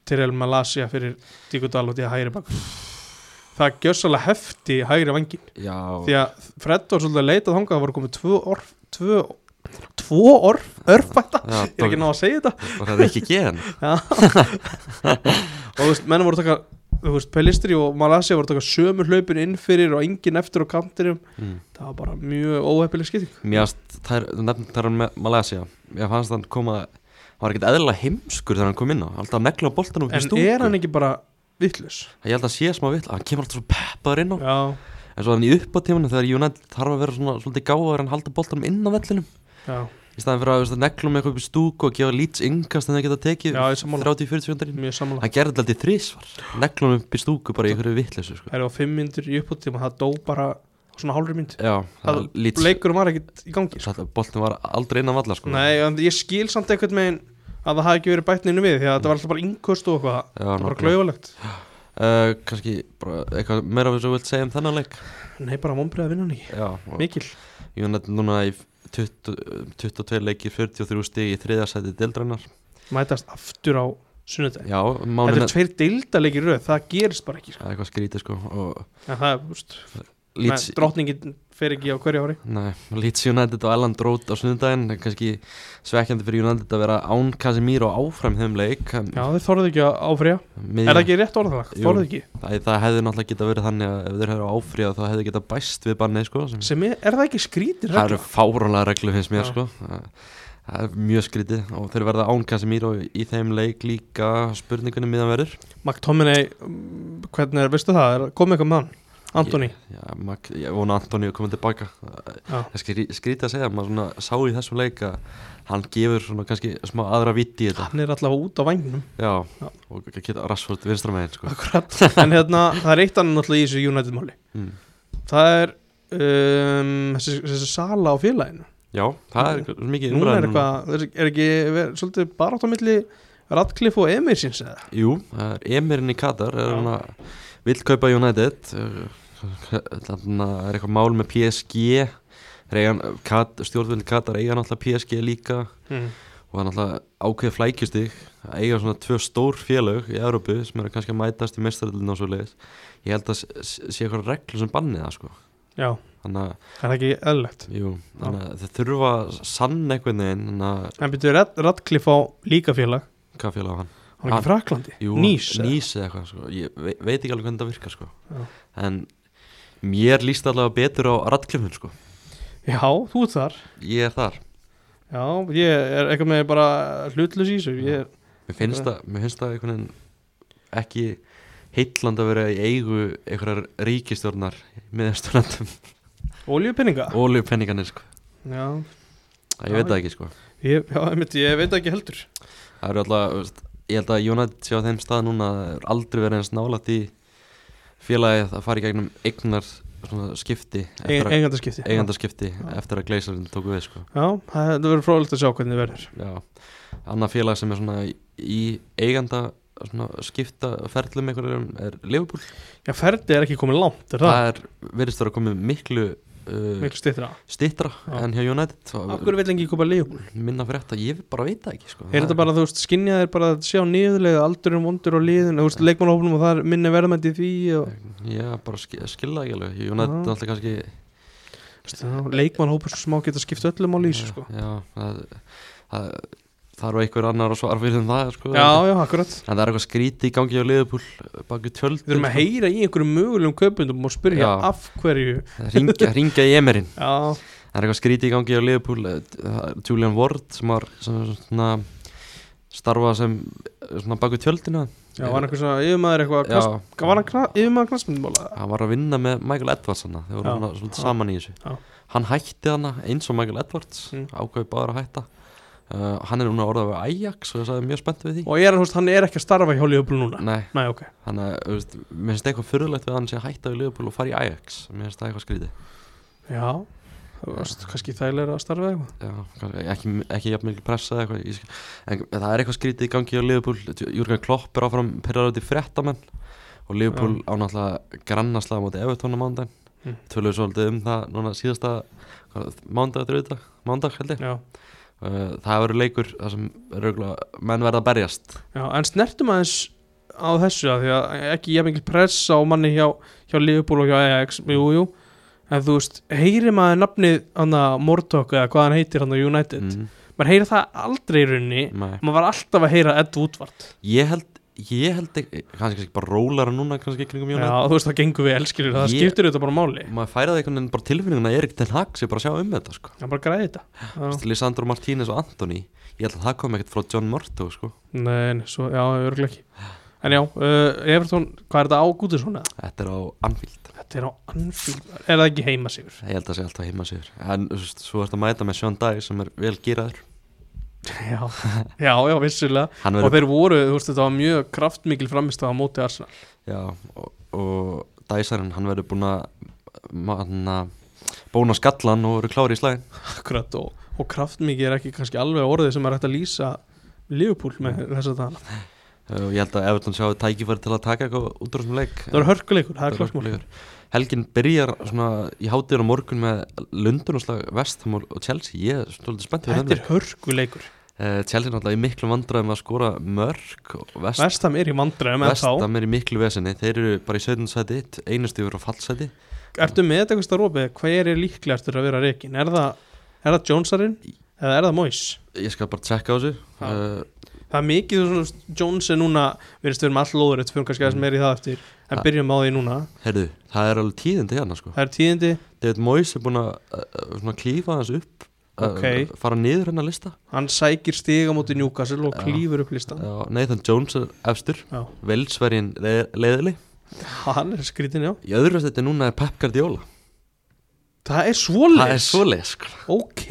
Tyrell Malasia fyrir Díkudal og því að hægri bak Það gjössalega hefti hægri vangin já. Því að Fred var svolítið að leita þangað Það voru komið tvö orf Tvö, tvö orf, örfætta Ég er ekki ná að segja þetta. Það er ekki gen. Og þú veist, menn voru taka Þú veist, Pelistri og Malasia voru að taka sömu hlaupin inn fyrir og engin eftir á kantinum. Mm. Það var bara mjög óheppileg skipting. Mér fannst, þú nefnir þar með Malaysia mér fannst hann koma hann var ekkert eðlilega heimskur þegar hann kom inn á. Alltaf negla í En stúku er hann ekki bara vittlus? ég held að sé smá vill, hann kemur alltaf svo peppaður inn á. Já, en svo hann í uppátímanu þegar United þarf að vera svona svolítið gáður en halda boltanum inn á vellinum. Já, í staðan fyrir að, að neglum eitthvað upp í stúku og gefa lýts yngast en það geta tekið Já, ég sammála. 30-40 sekundar inn. Mjög sammála. Hann gerði alltaf þrísvar neglum upp í stúku bara í einhverju vittleysu sko. Það er á fimm myndir í uppáttíma Það dó bara svona hálfri mynd já, það Það- lýts Leikurum var ekkert í gangi sko. boltin var aldrei innan valla sko. Ég skil samt einhvern veginn að það hafi ekki verið bætninu við því að þetta var alltaf bara innkost og eitthvað. Það var bara klauðalegt uh, kannski bara eitthvað meira við svo vilt segja um þennan leik? Nei, bara vonbreið að vinna hann ekki. Mikil. United núna í 20, 22 leikir 43 stig í þriðja sæti dildrannar Mætast aftur á sunnudegi já, Þetta er tveir deildalegir röð, það gerist bara ekki sko. það er eitthvað skrítið sko og En það er, þú veist, drottningin fer ekki á hverju ári nei, Leeds United og Elland Road á sunnudaginn kannski svekkjandi fyrir United að vera án Casemiro áfram þeim leik Já, þið þorðið ekki að áfrýja Miðja- Er það ekki rétt orðalag? Jú. Þorðið ekki? það, það hefði náttúrulega geta verið þannig að ef þeir hefur áfríðað þá hefði geta bæst við bannið sko sem Sem er, er það ekki skrítir það eru fáránlega reglu finnst mér Já. sko það er mjög skrítið og þeir verða án Casemiro í þeim leik líka spurningunni miðan verður McTominay, um, hvernig er, veistu það? Er komið eitthvað með hann? Antoni? Já, Mag, ég vona Antoni að koma tilbaka það skrí, skrítið að segja maður sá í þessum leik að hann gefur svona kannski smá aðra þetta Hann er allavega út á vanginum já, Já. og geta Rashford vinstra megin sko. En hérna, það er eitt annan náttúrulega í þessu United-máli mm. Það er um, þessi, þessi sala á félaginu já, það er eitthvað mikið Núna er eitthvað, er, er ekki ver, svolítið bara átt á milli Radcliffe og Emirsins eða? jú, Emirinn í Katar er hann að vill kaupa United þannig að er eitthvað mál með PSG Kat- stjórnvöld Katar eiga náttúrulega PSG líka Mm. og það er náttúrulega ákveð flækjustig að eiga svona tvö stór félög í Európu sem eru kannski að mætast í mestaröldinu og svo leiðis ég held að sé eitthvað reglu sem banni það sko Já, þannig að, það er ekki eðlilegt jú, þannig að þeir þurfa að sanna einhvern veginn þannig að, En byrjuðu Rad, Radcliffe á líka félag hvað félag á hann? Hann er ekki í Fraklandi Jú, Nýs? Nýs eða eitthvað sko. ég ve veit ekki alveg hvernig það virkar sko. Já. en mér líst allavega betur á Radcliffe sko. Já, þú ert þar. Ég er þar. Já, ég er eitthvað með bara hlutlus í þessu mér finnst það, mér finnst það einhvern veginn ekki heilland að vera í eigu einhverjar ríkistjórnar miðasturlandum Oljupenninga Óljupenningarnir sko. Já, Ég veit það ekki sko. ég, já, einmitt, ég veit ekki heldur. Það eru alltaf, ég held að United sé á þeim stað núna það aldrei verið eins nálægt í félagið að fara í gegnum eignar skipti að, eigandaskipti Já. eftir að Gleisarinn tóku við sko. Já, það það verður fróðilegt að sjá hvernig þið verður. Já, annað félag sem er svona í, eiganda svona skipta ferlum einhverjum er Liverpool. Já, ferdi er ekki komið langt, er það? Það er, verðist vera komið miklu uh, Miklu stýttra stittra Já. en hjá United hverju vill ekki koma Leopold? minna fyrir þetta, ég bara veit það ekki sko. Er þetta bara, þú veist, skinjaðir bara að sjá niðurlega aldurinn vondur og liðin, þú veist, leikmannhófnum og það er minni verðmænt í því og Já, bara skil, skilða ekki alveg United er alltaf kannski leikmannhópur svo smá geta skipt öllum á lýsu, sko Já, það, það þarf einhver annar að svara fyrir þeim það sko. Já, já, akkurat En það er eitthvað skríti í gangi á Liverpool baki tjöld Við erum að heyra í einhverjum mögulegum kaupundum og spyrja Já. af hverju ringja, ringja í Emerin Já, Það er eitthvað skríti í gangi á Liverpool eh, Julian Ward sem var sem, svona starfa sem svona baki tjöldina já, var hann eitthvað svona yfirmaður eitthvað Já, var hann yfirmaður knassmyndmála? hann var að vinna með Michael Edwards hana, þeir voru Já. saman í þessu Já. hann hætti hana eins og Michael Edwards Mm. ákveði bara að hætta uh, hann er núna orðað við Ajax og það er mjög spennt við því. Og er, hann, er ekki að starfa hjá Liverpool núna? Nei, Nei, ok. Hann er, veist, mér finnst eitthvað fyrirlegt við hann að hætta við Liverpool og fara í Ajax. Mér finnst það eitthvað skrítið. Já, þú veist, kannski þægilega að starfa eitthvað. Já, kannski ekki, ekki jafn mikil pressa eða eitthvað skil- en það er eitthvað skrítið í gangi á Liverpool. Júrgen Klopp er áfram í fréttamenn og Liverpool á náttúrulega grannaslega móti Evertón á mándaginn Mm. töluðu svolítið um það núna síðasta mándag, Uh, það verður leikur þar sem rauglega, menn verða að berjast. Já en snertum aðeins á þessu að því að ekki ég mikil pressa á manni hjá, hjá Liverpool og hjá Ajax. Jú, jú, en þú veist heyri maður nafnið hann að Mordok eða hvað hann heitir hann á United? Mm, maður heyri það aldrei í rauninni. Maður var alltaf að heyra Ed Woodward. Ég held ég held ekki, kannski ekki bara rólara núna kannski ekki kringum já, Jónætt þú veist það gengur við elskilur það Ég- skiptir þetta bara máli. Maður færaði einhvern veginn bara tilfinninguna Erik Ten Hag sé bara sjá um þetta sko. það bara græði þetta. Já. Lisandro Martínez og Antoni ég held að það kom ekkert frá John Murto sko. nei, svo, já, örgulega ekki. En já, uh, Everton, hvað er þetta á Gúdusson eða? þetta er á Anfield. Þetta er á Anfield, er það ekki heima sigur ég held að það sé alltaf heima sigur en svo ertu að mæta með Sean Dye sem er vel gýraður já, já, já, vissulega. Og þeir voru, þú veist, þetta var mjög kraftmikil framist á móti Arsenal. Já, og, og Dysarinn hann verður búin að að skallan og verður klári í slæðin akkurat og, og kraftmikil er ekki kannski alveg orðið sem er hægt að lýsa Liverpool með þess að það og ég held að Everton sjáu tækifæri til að taka eitthvað út úr þessum leik. Það var hörkuleikur, það er hörkuleikur. Helgin byrjar svona í hátir á morgun með Lundun og slag Vestham og Chelsea. Ég er svolítið spennt fyrir þetta er hörkuleikur. Uh, Chelsea er náttúrulega í miklu vandræðum að skora mörg Vest, Vestam er í vandræðum en þá Vestham er í miklu vesinni þeir eru bara í 17 sæti einu stífur á fallsæti. Ertu með þetta eitthvað starfopið, hvað er líklegastur að vera reikin, er það er það Jonesarinn? Eða er það Moyes? Ég skal bara tjekka á þessu. Uh, það er mikið svona Jones er núna við erum með all lóður, þetta fyrir kannski aðeins meira í það eftir en byrjum á því núna. Heyrðu, það er alveg tíðindi hérna sko. Það er tíðindi, David Moyes er búin að uh, klífa hans upp uh, Ok. fara niður hennar lista. Hann sækir stiga mútið Newcastle og Já. klýfur upp listan Já, Nathan Jones er efstur. Velsvergin leiðili hann er skrítin, já. Í öðru þetta núna er Pep Guardiola. Það er svoleiðis? Það er svoleið sko. Ok,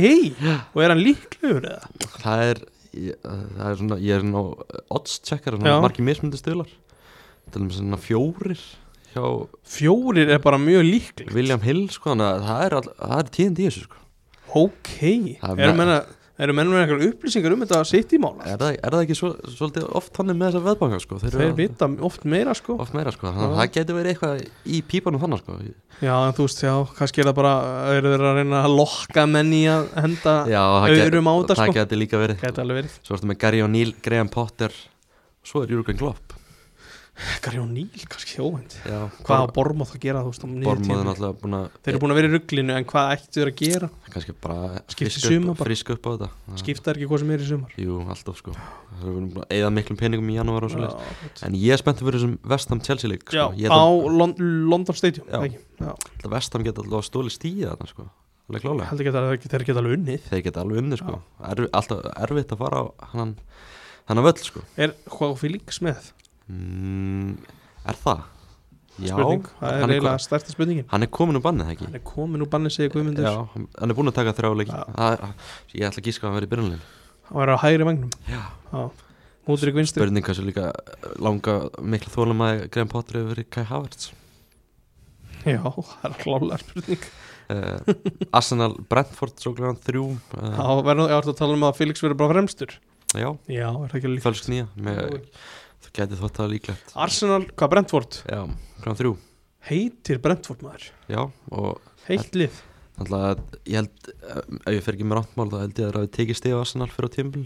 og er hann líklegur eða? það er ég, það er svona, ég er svona odds checkar, Já. svona margir mismundi stöðlar til og með svona fjórir hjá fjórir er bara mjög líkleg William Hill sko, þannig að það er, all, það er tíðindi í þessu sko. ok, Það er eru me- menna eru menn með eitthvað upplýsingar um þetta sitt í mála er, það, er það ekki svo, svolítið oft þannig með þessar veðbanka sko? þeir, þeir eru vita oft meira sko oft meira sko. þannig að Já. það getur verið eitthvað í pípanum þannig sko. já, en þú veist, já, kannski er það bara eru þeir að reyna að lokka menn í að henda Já, það, get, Öðrum á þetta, það sko. getur líka verið gæti alveg verið svo ertu með Gary O'Neill, Graham Potter og svo er Jürgen Klopp Gary O'Neill, kannski óvend hvað á Bormoth að gera, að þeir eru búin að vera í rugglinu, en hvað ættu þeir að gera? Kannski bara sumar upp, upp á þetta. Skipta ekki hvað sem er í sumar? Jú, alltaf sko. Er að eða miklum peningum í janúar og gott. En ég er spenntið fyrir þessum Vestham Chelsea já, sko. Á held að- Lon London Stadium að Vestham geta alltaf stóli stíða þarna sko. Að þeir geta alveg unnið. Þeir geta alveg unni sko. Alltaf erfitt að fara á hann Þannig völl sko. Er hvað Felix með? Mm, Er það? Já spurning, það er eiginlega stærsta spurningin. Hann er komin úr bannið ekki? Hann er komin úr bannið segir Guðmundur. Já, hann er búin að taka þrjá leiki. Já. Það- Ég ætla að gíska að hann verið í byrjunlegin hann var á hægri vagnum Já. Mútur í vinstri. Spurning svo líka langa mikla þólum að Graham Potter hefur verið Kai Havertz. Já, það er klálega spurning. Uh, Arsenal Brentford svo glæðan þrjú uh, verður ég átt að tala um að Felix verður bara fremstur? Já, já, er það ekki líka fölsk nýja með, Það geti þótt að líklegt. Arsenal, hvað Brentford? Já, glæðan þrjú. Heitir Brentford maður? Já, og heitt lið. Náttúrulega ég held uh, ef ég fer ekki með ráttmál þá held ég að það hafi tekið stig á Arsenal fyrir á tímbil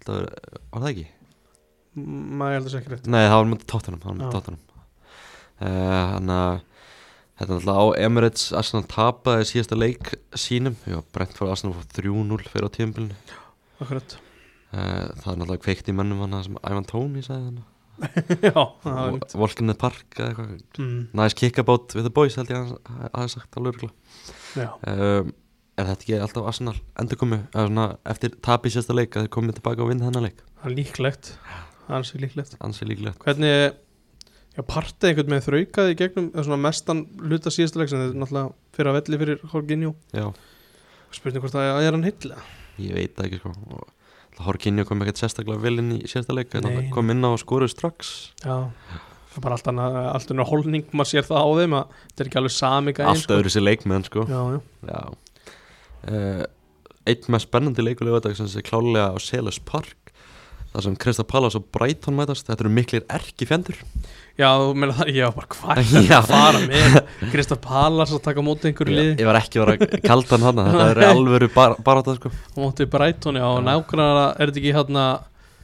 Held að var það ekki? M- maður heldur sér ekki rétt. Nei, það var með tóttunum Það uh, Þannig að Þetta er náttúrulega á Emirates Arsenal tapaði síðasta leik sínum. Já, Brentford Arsenal fór 3-0 fyrir á tímbilinu akkurat það er náttúrulega kveikt í mönnum hann sem Ivan Tóni sagði hann það var einmitt. Volkinni Park eða eitthvað. Mm, Nice kickabout with the boys held ég að hafi sagt alveg um, Er þetta ekki alltaf Arsenal endur svona, eftir tapi sérsta leik að þeir komið tilbaka og vinna þennan leik? Það er líklegt. Hans er líklegt. Líklegt. Hvernig partið einhvern með þraukaði í gegnum eða svona mestan hluta síðasta leik sem er náttúrulega fyrir að velli fyrir Jorginho. Já, spurning hvort það er hann heitlega ég veit það ekki sko. Og Horkinju kom ekkert sérstaklega vel inn í síðasta leik kom inn á og skoruð strax. Já, það er bara allt annað allt annað holning, maður sér það á þeim að þetta er ekki alveg sami gæðin allt öðru sér leikmenn sko. Já, já, Já. Uh, Einn með spennandi leikulegu þetta sé klálega á Selus Park þar sem Krista Pallas og Brighton mætast. Þetta eru miklir erki fjendur já, það, já, bara hvað er Já. að fara með? Kristaf Pallas að taka á móti einhverju liði? Ég var ekki að vera kaldan hann þetta eru alvöru bar barata sko. Á móti Brighton, já, og nákvæmlega er þetta ekki hérna,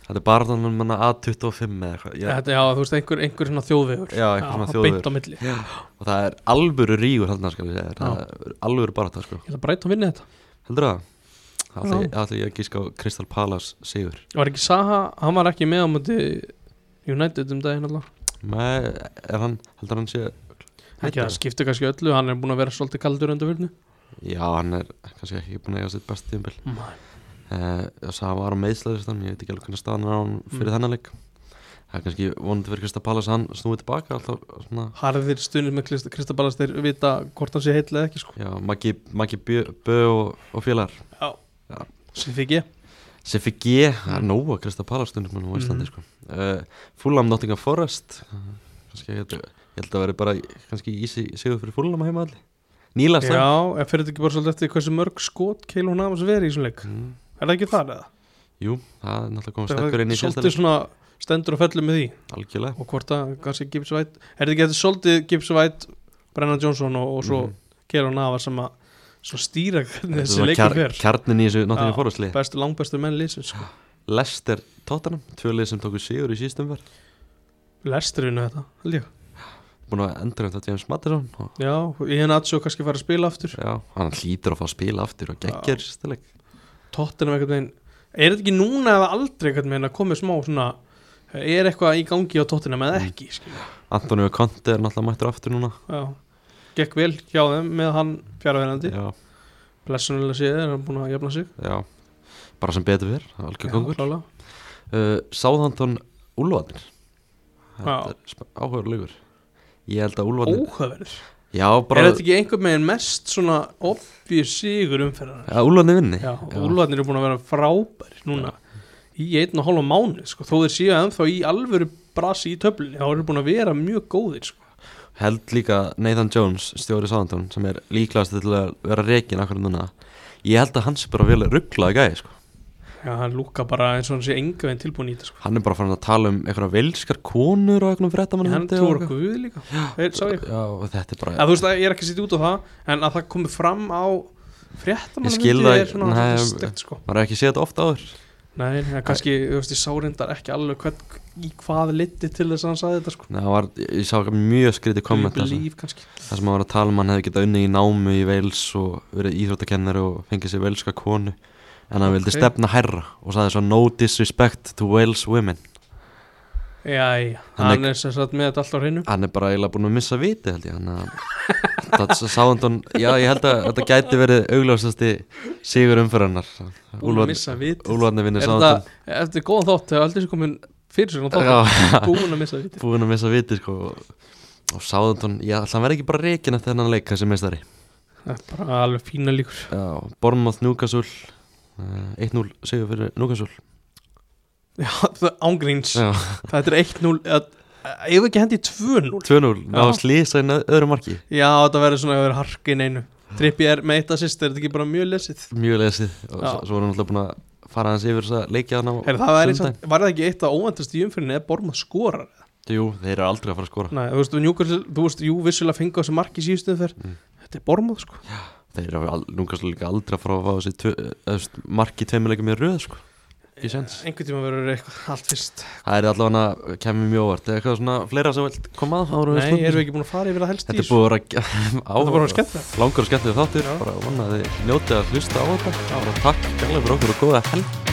Þetta er barata um manna A25 eða eitthvað Ég- þetta, já, þú veist, einhver, einhver svona þjóðvegur. Já, einhver svona þjóðvegur. á milli. Ég og það er alvöru rígur hann ég segja það er alvöru barata sko. Held að Brighton vinni þetta. Heldur það? Það ætla ég- að gíska á Crystal Palace sigur. Var ekki Saha, hann var ekki með á móti United um daginn alltaf Nei, er hann, heldur hann sé Ekki að það skiptir kannski öllu, hann er búin að vera svolítið kaldur undir fyrnu Já, hann er kannski ekki búin að eiga sitt best tíumbil Nei. uh, Það var á meðslæðistan, ég veit ekki alveg hvernig staðan er á hann fyrir Mm. þennan leik. Það er kannski vonandi fyrir Krista Pallas að hann snúið tilbaka alltaf svona Harðir stundir með Kristabalast þeir vita hvort hann sé heill eða ekki sko. Já, Maggi, Maggi Bö, Bö og, og félagar Já, Siffi G, það er nóg að Krista Pallas stundum á Íslandi Mhm. sko. uh, Fulham Nottingham Forest. Kannski, ég, ég held að veri bara kannski ísi sigur fyrir Fulham að heima allir Nýla stæð Já, en fyrir þetta ekki bara svolítið eftir hversu mörg skot Keil hún hafði verið í þessum leik? Mm, Er það ekki það eða? Jú, það er náttúrulega komið sterkur inn í síðasta svolítið leik svona stendur og fellur með því. Algjörlega. Og hvort að kannski Gibbs White Er þetta ekki þetta svolítið Gibbs White Brennan Johnson og, og svo Mhm. Keil hún hafa sem að svo stýra hvernig þessi var leikur kjar, fer. kjarnin í þessu Forest lið Bestu, langbestu menn liðsins sko. Lester Tottenham, tvö lið sem tóku sigur í síðustum verð Lestur vinnu þetta, held ég. Búin að endur þetta James Madison og, Já, ég henni aðsjó kannski fara að spila aftur. Já, hann hlýtur að fá að spila aftur og geggjör síðasta leik. Tottenham einhvern veginn Er þetta ekki núna eða aldrei einhvern veginn að komið smá svona Er eitthvað í gangi á Tottenham eða Mm. ekki? Antonio Conte er náttúrulega mættur aftur núna. Já Gekk vel hjá þeim með hann fjárverðandi Já, Blessunulega séð er hann búin að jafna sig. Já. Bara sem betur algjör gangur klálega. uh, Já. er sp- áhugaður leikur Ég held að Úlfarnir Óhöfverður Já, Er bara þetta ekki einhvern veginn mest svona obvious sigur umferðar Já, Úlfarnir vinni. Já, Úlfarnir eru búin að vera frábæri núna í einn og hálfa mánu sko. þó þeir séu ennþá í alvöru brasi í töflunni, þá eru búin að vera mjög góðir sko. Held líka Nathan Jones, stjóri Sáðhandon sem er líklegast til að vera reikin akkur núna. Ég held að hans er bara vel rugglaði gæði sko. Já, hann lúka bara eins og hann sé enga veginn tilbúin í þetta sko. Hann er bara farin að tala um einhverja velskar konur og einhverjum fréttamann hann trúur okkur við líka. Þeir, sá ég. Já, þetta er bara að þú veist að ég er ekki sitja út á það en að það komi fram á fréttamann Ég skil það, svona nei, nei, stegt, sko. maður er ekki séð þetta ofta áður. Nei, kannski, þú veist, ég sá reyndar ekki alveg hvern, í hvað liti til þess að hann saði þetta sko. Nei, var, ég sá mjög skrítið komment þar sem, þar sem maður var að tala um hann hefði getað unnið í námu í Wales og verið íþróttakennari og fengið sér velska konu en hann vildi Ok. stefna herra og sagði svo no disrespect to Wales women. Já, Hann hann er sem sagt með þetta alltaf hreinu. Hann er bara eiginlega búin að missa viti held ég hann að það sáðan já ég held að þetta gæti verið augljósasti sigur vit Úlfarni vinnir er sáðan þetta, eftir góðan þátt hefur aldrei komin fyrir þátt Já. búin að missa vit búin að missa viti sko. Og sáðan, já alltaf hann verði ekki bara reikin eftir þennan leik þessi meistari. Það er bara alveg fína líkur. Já, Bormóð Núkasúl uh, 1-0 sigur fyrir Núkasúl já, það er ángríns, þetta er 1-0 eða- ef ekki hendi 2-0 2-0, ná Já. slýsa inn öðru marki. Já, þetta verður svona að vera harkin einu Trippi er með eitt assist, er þetta ekki bara mjög lesið? Mjög lesið og Já. svo, vorum við náttúrulega búin að fara hans yfir þess að leikja hann á Heru, það var, eins, var það ekki eitt af óvendast í umfyrinni eða Bormað skorar Jú, þeir eru aldrei að fara að skora. Nei, þú veist, Newcastle, þú veist, jú, vissulega fengu þessi mark í síðustuð fyrr Mm. Þetta er Bormað, sko. Þeir eru Núkasúl líka aldrei að fara að fá þessi marki tveimileikum í röð sko. Ekki sens Einhvern tíma verður eitthvað allt fyrst. Það er allavega kemur mjög óvart. Eða eitthvað svona fleira sem vilt koma að ára Nei, erum við ekki búin að fara yfir það helst í Þetta er búið að vera Þetta er bara skemmtilegt. langur og skemmtileg þáttur. Já. bara vona að þið njótið að hlusta á þetta. Takk gælega fyrir okkur og góða helg